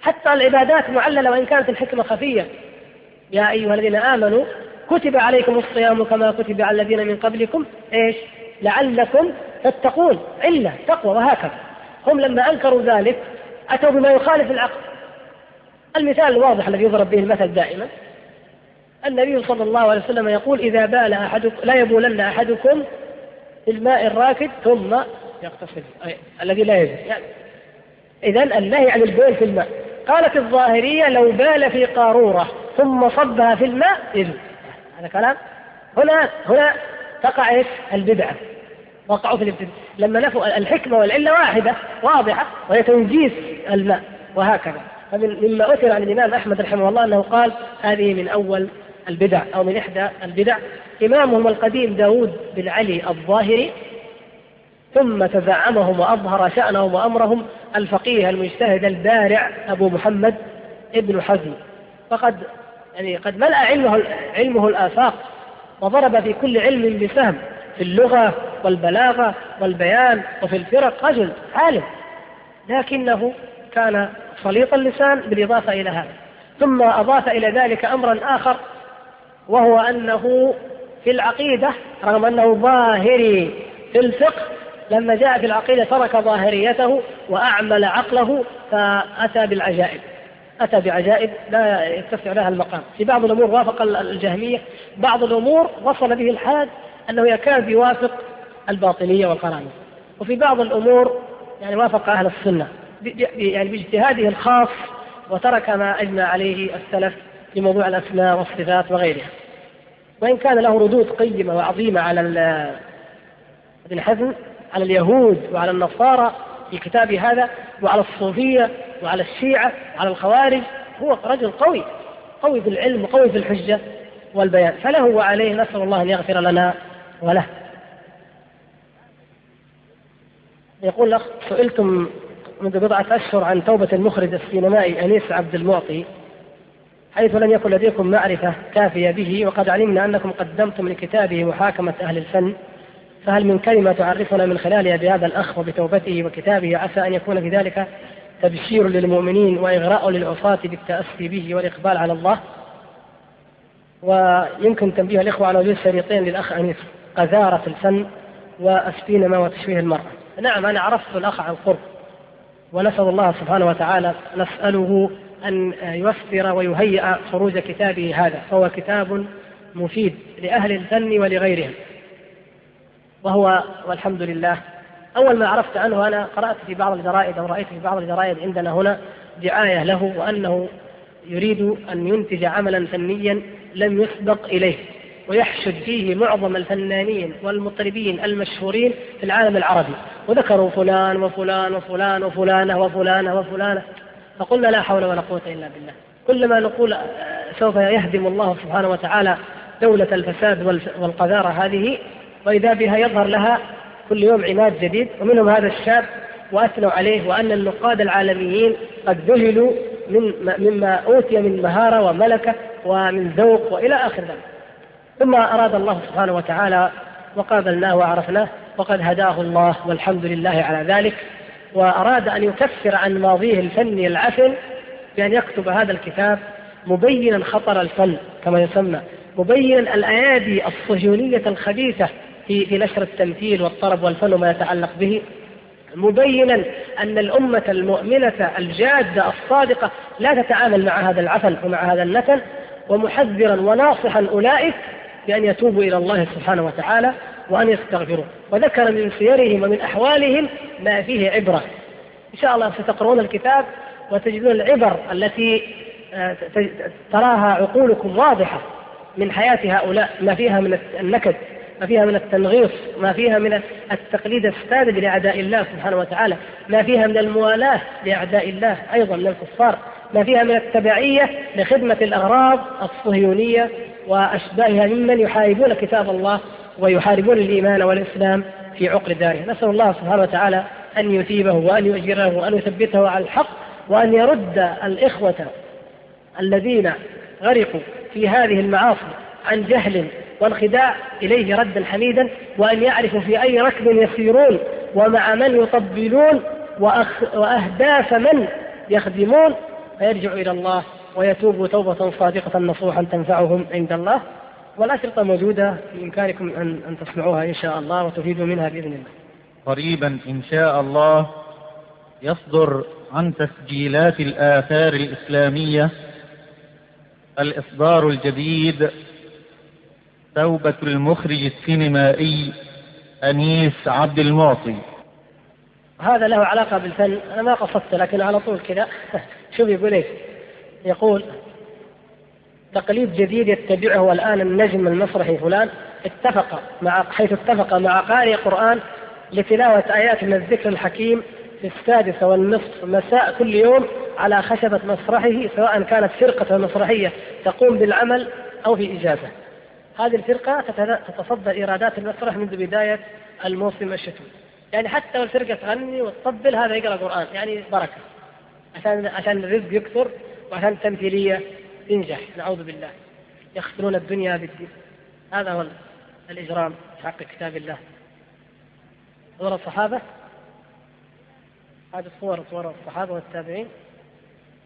حتى العبادات معللة وإن كانت الحكمة خفية. يا أيها الذين آمنوا كتب عليكم الصيام كما كتب على الذين من قبلكم. إيش؟ لعلكم تتقون. علة تقوى وهكذا. هم لما أنكروا ذلك أتوا بما يخالف العقل. المثال الواضح الذي يضرب به المثل دائما. النبي صلى الله عليه وسلم يقول إذا بال أحدكم لا يبولن أحدكم في الماء الراكد ثم يغتسل الذي لا يجوز يعني إذا النهي عن البول في الماء. قالت الظاهرية لو بال في قارورة ثم صبها في الماء يجوز هذا كلام. هنا هنا تقع إيش؟ البدعة. وقعوا في الابتداء. لما نفوا الحكمة والعلة واحدة واضحة وهي تنجيس الماء وهكذا. فمما أثر عن الإمام أحمد رحمه الله أنه قال هذه من أول البدع أو من إحدى البدع. إمامهم القديم داود بن علي الظاهري. ثم تزعمهم وأظهر شأنهم وأمرهم الفقيه المجتهد البارع أبو محمد ابن حزم. فقد يعني قد ملأ علمه علمه الآفاق وضرب في كل علم بسهم في اللغة والبلاغة والبيان وفي الفرق رجل عالم. لكنه كان سليط اللسان بالإضافة إلى هذا. ثم أضاف إلى ذلك أمرا آخر وهو أنه في العقيدة رغم أنه ظاهري في الفقه لما جاء في العقيدة ترك ظاهريته وأعمل عقله فأتى بالعجائب. أتى بعجائب لا يتسع لها المقام. في بعض الأمور وافق الجهمية بعض الأمور وصل به الحال أنه يكاد يوافق الباطنية والقرامية وفي بعض الأمور يعني وافق أهل السنة يعني باجتهاده الخاص وترك ما أجمع عليه السلف. في موضوع الأسماء والصفات وغيرها. وإن كان له ردود قيمة وعظيمة على ابن حزم على اليهود وعلى النصارى في كتابه هذا وعلى الصوفية وعلى الشيعة وعلى الخوارج هو رجل قوي قوي في العلم وقوي في الحجة والبيان. فله وعليه نسأل الله أن يغفر لنا وله. يقول الأخ سئلتم منذ بضعة أشهر عن توبة المخرج السينمائي أنيس عبد المعطي حيث لم يكن لديكم معرفة كافية به وقد علمنا أنكم قدمتم لكتابه محاكمة أهل الفن. فهل من كلمة تعرفنا من خلالها بهذا الأخ وبتوبته وكتابه عسى أن يكون في ذلك تبشير للمؤمنين وإغراء للعصاة بالتأسي به والإقبال على الله؟ ويمكن تنبيه الإخوة على وجود شريطين للأخ أنيس قذارة الفن والسينما وتشويه المرأة. نعم أنا عرفت الأخ عن قرب ونسأل الله سبحانه وتعالى نسأله أن ييسر ويهيئ خروج كتابه هذا فهو كتاب مفيد لأهل الفن ولغيرهم. وهو والحمد لله أول ما عرفت عنه أنا قرأت في بعض الجرائد أو رأيت في بعض الجرائد عندنا هنا دعاية له وأنه يريد أن ينتج عملا فنيا لم يسبق إليه ويحشد فيه معظم الفنانين والمطربين المشهورين في العالم العربي. وذكروا فلان وفلان وفلان وفلانة وفلانة وفلانة. فقلنا لا حول ولا قوة إلا بالله. كلما نقول آه، سوف يهدم الله سبحانه وتعالى دولة الفساد والقذارة هذه وإذا بها يظهر لها كل يوم عماد جديد ومنهم هذا الشاب وأثنوا عليه وأن النقاد العالميين قد ذهلوا من مما أوتي من مهارة وملكة ومن ذوق وإلى آخر ذلك. ثم أراد الله سبحانه وتعالى وقابلناه وعرفناه وقد هداه الله والحمد لله على ذلك. وأراد أن يكفر عن ماضيه الفني العفن بأن يكتب هذا الكتاب مبينا خطر الفن كما يسمى مبينا الأيادي الصهيونية الخبيثة في في نشر التمثيل والطرب والفن وما يتعلق به. مبينا أن الأمة المؤمنة الجادة الصادقة لا تتعامل مع هذا العفن ومع هذا النتن ومحذرا وناصحا أولئك بأن يتوبوا إلى الله سبحانه وتعالى. وأن يستغفروا. وذكر من سيرهم ومن أحوالهم ما فيه عبرة. إن شاء الله ستقرؤون الكتاب وتجدون العبر التي آه، تراها عقولكم واضحة من حياة هؤلاء. ما فيها من النكد ما فيها من التنغيص ما فيها من التقليد الساذج لأعداء الله سبحانه وتعالى. ما فيها من الموالاة لأعداء الله أيضا من الكفار. ما فيها من التبعية لخدمة الأغراض الصهيونية وأشباهها ممن يحاربون كتاب الله ويحاربون الإيمان والإسلام في عقر داره. نسأل الله سبحانه وتعالى أن يثيبه وأن يؤجره وأن يثبته على الحق وأن يرد الإخوة الذين غرقوا في هذه المعاصي عن جهل وانخداع إليه ردا حميدا وأن يعرفوا في أي ركب يسيرون ومع من يطبلون وأهداف من يخدمون. فيرجع إلى الله ويتوب توبة صادقة نصوحا تنفعهم عند الله. والأشرطة موجودة بإمكانكم أن أن تسمعوها إن شاء الله وتفيدوا منها بإذن الله. قريبا إن شاء الله يصدر عن تسجيلات الآثار الإسلامية الإصدار الجديد توبة المخرج السينمائي أنيس عبد المعطي. هذا له علاقة بالفن أنا ما قصدت لكن على طول كذا. شوف يقول إيش؟ يقول تقليد جديد يتبعه الآن النجم المسرحي فلان اتفق مع حيث اتفق مع قارئ قرآن لتلاوة آيات من الذكر الحكيم في السادسة والنصف مساء كل يوم على خشبة مسرحه سواء كانت فرقة مسرحية تقوم بالعمل أو في إجازة هذه الفرقة تتصدر إيرادات المسرح منذ بداية الموسم الشتوي. يعني حتى والفرقة تغني وتطبل هذا يقرأ قرآن يعني بركة. عشان عشان الرزق يكثر وعشان التمثيلية تنجح نعوذ بالله. يخسرون الدنيا بالدين. هذا هو الإجرام في حق كتاب الله. صور الصحابة؟ هذه الصور صور الصحابة والتابعين.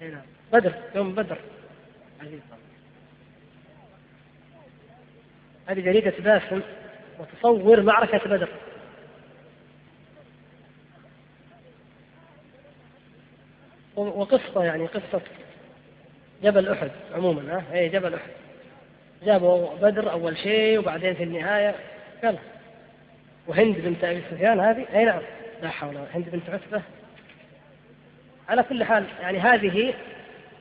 هنا بدر يوم بدر. عزيز. هذه جريدة باسم وتصور معركة بدر. وقصة يعني قصة جبل أحد عموما ها؟ أي جبل أحد. جابوا بدر أول شيء وبعدين في النهاية يلا. وهند بنت أبي سفيان هذه أي نعم. لا حول ولا هند بنت عتبة. على كل حال يعني هذه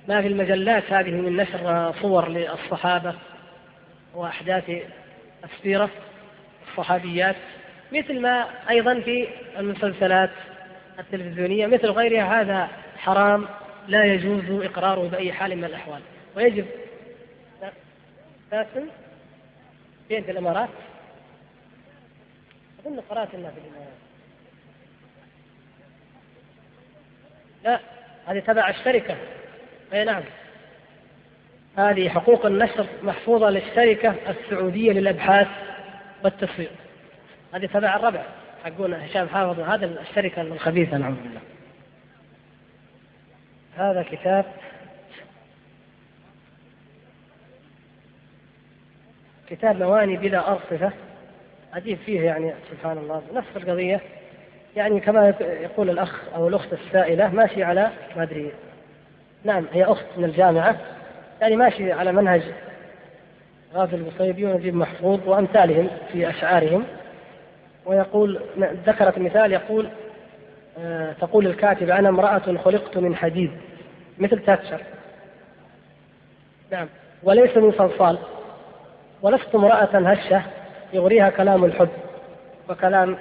ما في المجلات هذه من نشر صور للصحابة وأحداث السيرة الصحابيات مثل ما أيضا في المسلسلات التلفزيونية مثل غيرها هذا حرام. لا يجوز إقراره بأي حال من الأحوال. ويجب ساسن في الإمارات. أظن قرأت أنها في الإمارات. لا هذه تبع الشركة. أي نعم. هذه حقوق النشر محفوظة للشركة السعودية للأبحاث والتسويق هذه تبع الربع. حقون هشام حافظ هذا الشركة الخبيثة نعوذ بالله. هذا كتاب كتاب مواني بلا أرصفة عجيب فيه يعني سبحان الله. نفس القضية. يعني كما يقول الأخ أو الأخت السائلة ماشي على ما أدري. نعم هي أخت من الجامعة. يعني ماشي على منهج غافل البصيبي ونجيب محفوظ وأمثالهم في أشعارهم. ويقول ذكرت مثال يقول آه، تقول الكاتبة أنا امرأة خلقت من حديد. مثل تاتشر. نعم. وليس من صلصال. ولست امرأة هشة يغريها كلام الحب وكلام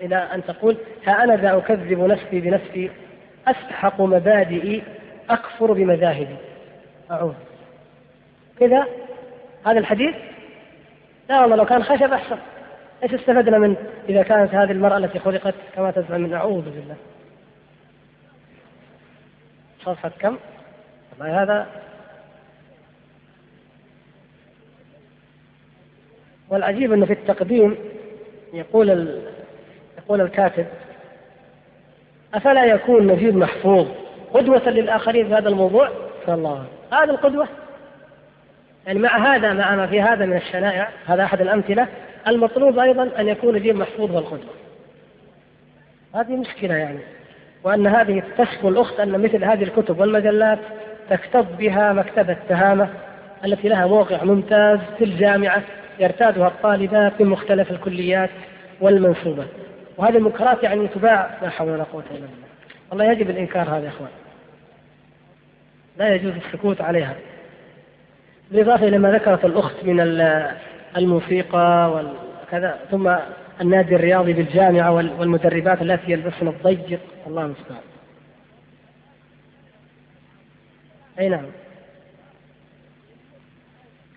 إلى أن تقول ها أنا ذا أكذب نفسي بنفسي أسحق مبادئي أكفر بمذاهبي. أعوذ. كذا هذا الحديث لا والله لو كان خشب أحسن. إيش استفدنا من إذا كانت هذه المرأة التي خلقت كما تزعم. من أعوذ بالله. صفحة كم؟ والله هذا والعجيب إنه في التقديم يقول ال... يقول الكاتب أفلا يكون نجيب محفوظ؟ قدوة للآخرين في هذا الموضوع؟ الله. هذا القدوة؟ يعني مع هذا مع ما في هذا من الشنائع هذا أحد الأمثلة المطلوب أيضا أن يكون الدين محفوظ والقدوة هذه مشكلة يعني. وأن هذه تشكو الأخت أن مثل هذه الكتب والمجلات تكتب بها مكتبة تهامة التي لها موقع ممتاز في الجامعة يرتادها الطالبات من مختلف الكليات والمنصوبات وهذه المنكرات يعني تباع لا حول ولا قوة إلا بالله. والله يجب الإنكار هذا يا إخوان. لا يجوز السكوت عليها. بالإضافة إلى ما ذكرت الأخت من الموسيقى وكذا ثم النادي الرياضي بالجامعة والمدربات التي يلبسن الضيق. الله المستعان. أي نعم.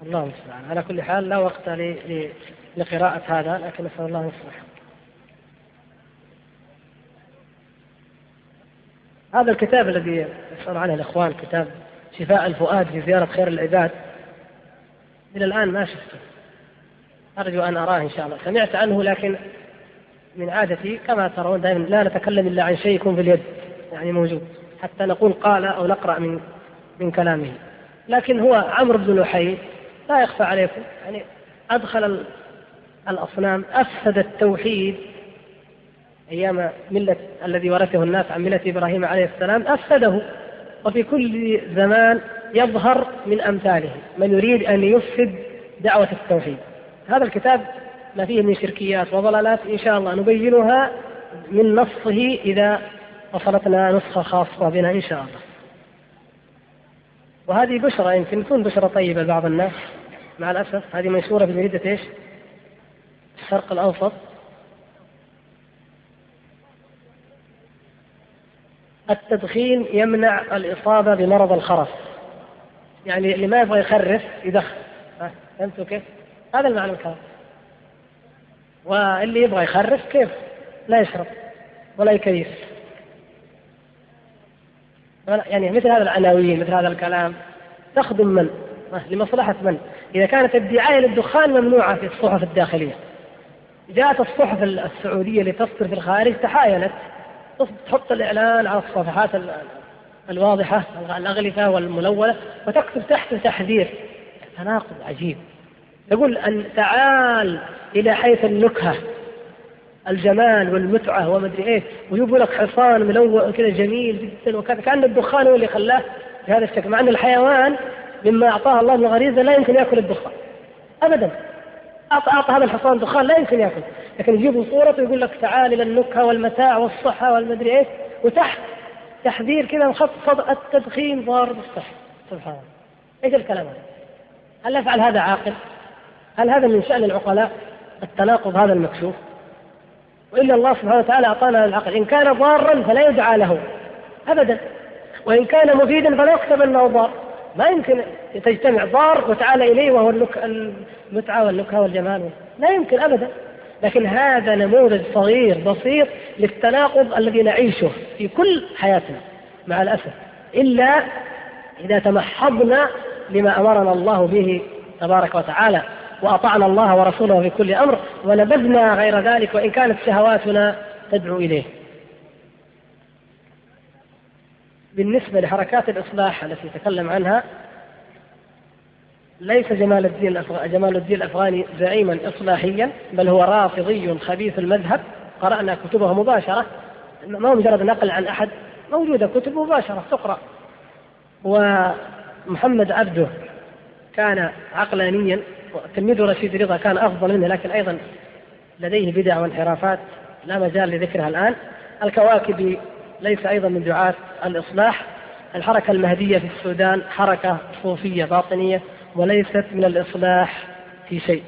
الله المستعان. على كل حال لا وقت لقراءة هذا لكن نسأل الله يصلح. هذا الكتاب الذي يسأل عنه الإخوان كتاب شفاء الفؤاد في زيارة خير العباد. إلى الآن ما شفته. أرجو أن أراه إن شاء الله. سمعت عنه لكن من عادتي كما ترون دائما لا نتكلم إلا عن شيء يكون في اليد يعني موجود. حتى نقول قال أو نقرأ من من كلامه. لكن هو عمرو بن لحي لا يخفى عليكم. يعني أدخل الأصنام أفسد التوحيد أيام ملة الذي ورثه الناس عن ملة إبراهيم عليه السلام أفسده. وفي كل زمان يظهر من أمثاله. من يريد أن يفسد دعوة التوحيد. هذا الكتاب ما فيه من شركيات وضلالات إن شاء الله نبينها من نصه إذا وصلتنا نسخة خاصة بنا إن شاء الله وهذه بشرى يمكن تكون بشرى طيبة لبعض الناس مع الأسف هذه منشورة في جريدة إيش؟ الشرق الأوسط التدخين يمنع الإصابة بمرض الخرف يعني اللي ما يبغى يخرف يدخن فهمتوا كيف؟ هذا المعنى الكلام واللي يبغى يخرف كيف؟ لا يشرب ولا يكيف يعني مثل هذا العناوين مثل هذا الكلام تخدم من؟ لمصلحة من؟ إذا كانت الدعاية للدخان ممنوعة في الصحف الداخلية جاءت الصحف السعودية لتصدر في الخارج تحايلت تحط الإعلان على الصفحات الواضحة الأغلفة والملونة وتكتب تحت تحذير تناقض عجيب يقول أن تعال إلى حيث النكهة الجمال والمتعة وما أدري إيه ويجيبوا لك حصان ملون كذا جميل جدا وكذا كأن الدخان هو اللي خلاه بهذا الشكل مع أن الحيوان مما أعطاه الله من غريزة لا يمكن يأكل الدخان أبدا أعطى, أعطى هذا الحصان دخان لا يمكن يأكل لكن يجيبوا صورته ويقول لك تعال إلى النكهة والمتاع والصحة والمدري إيه وتحت تحذير كذا مخفض التدخين ضار بالصحة سبحان الله إيش الكلام هذا؟ هل يفعل هذا عاقل؟ هل هذا من شأن العقلاء؟ التناقض هذا المكشوف. وإلا الله سبحانه وتعالى أعطانا العقل. إن كان ضارا فلا يدعى له. أبدا. وإن كان مفيدا فلا يكتب أنه ضار. ما يمكن تجتمع ضار وتعالى إليه وهو المتعة والنكهة والجمال. لا يمكن أبدا. لكن هذا نموذج صغير بسيط للتناقض الذي نعيشه في كل حياتنا. مع الأسف. إلا إذا تمحضنا لما أمرنا الله به تبارك وتعالى. وأطعنا الله ورسوله في كل أمر ونبذنا غير ذلك وإن كانت شهواتنا تدعو إليه. بالنسبة لحركات الإصلاح التي تكلم عنها ليس جمال الدين جمال الدين الأفغاني زعيما اصلاحيا بل هو رافضي خبيث المذهب. قرأنا كتبه مباشرة. ما هو مجرد نقل عن أحد موجودة كتب مباشرة تقرأ. ومحمد عبده كان عقلانيا وتلميذه رشيد رضا كان أفضل منه لكن أيضا لديه بدع وانحرافات لا مجال لذكرها الآن. الكواكبي ليس أيضا من دعاة الإصلاح. الحركة المهدية في السودان حركة صوفية باطنية وليست من الإصلاح في شيء.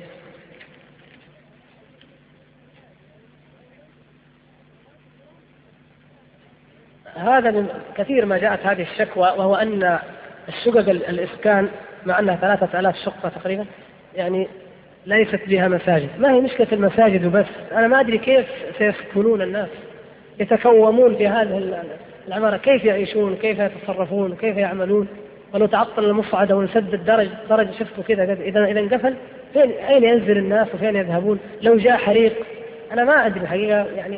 هذا من كثير ما جاءت هذه الشكوى وهو أن الشقق الإسكان مع أنها ثلاثة آلاف شقة تقريبا. يعني ليست بها مساجد. ما هي مشكلة المساجد وبس؟ أنا ما أدري كيف سيسكنون الناس يتكومون في هذه العمارة. كيف يعيشون؟ كيف يتصرفون؟ كيف يعملون؟ ولو تعطل المصعد أو انسد درج درج شفته كذا؟ اذا إذا انقفل فين أين ينزل الناس وفين يذهبون؟ لو جاء حريق. أنا ما أدري الحقيقة يعني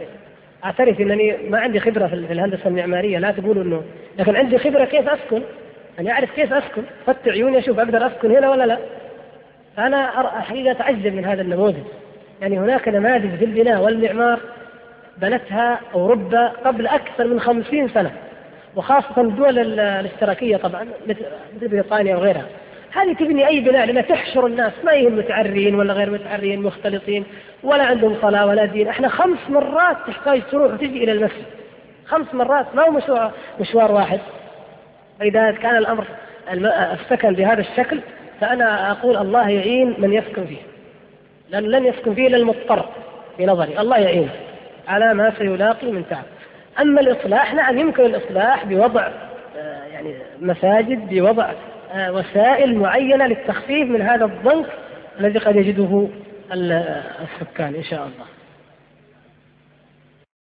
اعترف إنني ما عندي خبرة في الهندسة المعمارية لا تقولوا إنه. لكن عندي خبرة كيف أسكن؟ يعني أعرف كيف أسكن؟ فتح عيوني أشوف أقدر أسكن هنا ولا لا. فانا الحقيقة اتعجب من هذا النموذج. يعني هناك نماذج في البناء والمعمار بنتها أوروبا قبل أكثر من خمسين سنة وخاصة الدول الاشتراكية طبعا مثل بريطانيا وغيرها. هذه تبني أي بناء لأنها تحشر الناس ما يهم متعرين ولا غير متعرين مختلطين ولا عندهم صلاة ولا دين. إحنا خمس مرات تحتاج تروح وتجي إلى المسجد. خمس مرات ما هو مشوار, مشوار واحد. فإذا كان الأمر السكن بهذا الشكل فأنا أقول الله يعين من يسكن فيه. لأن لن يسكن فيه إلا المضطر في نظري. الله يعين على ما سيلاقي من تعب. أما الإصلاح نعم يمكن الإصلاح بوضع آه، يعني مساجد بوضع آه، وسائل معينة للتخفيف من هذا الضنك الذي قد يجده السكان إن شاء الله.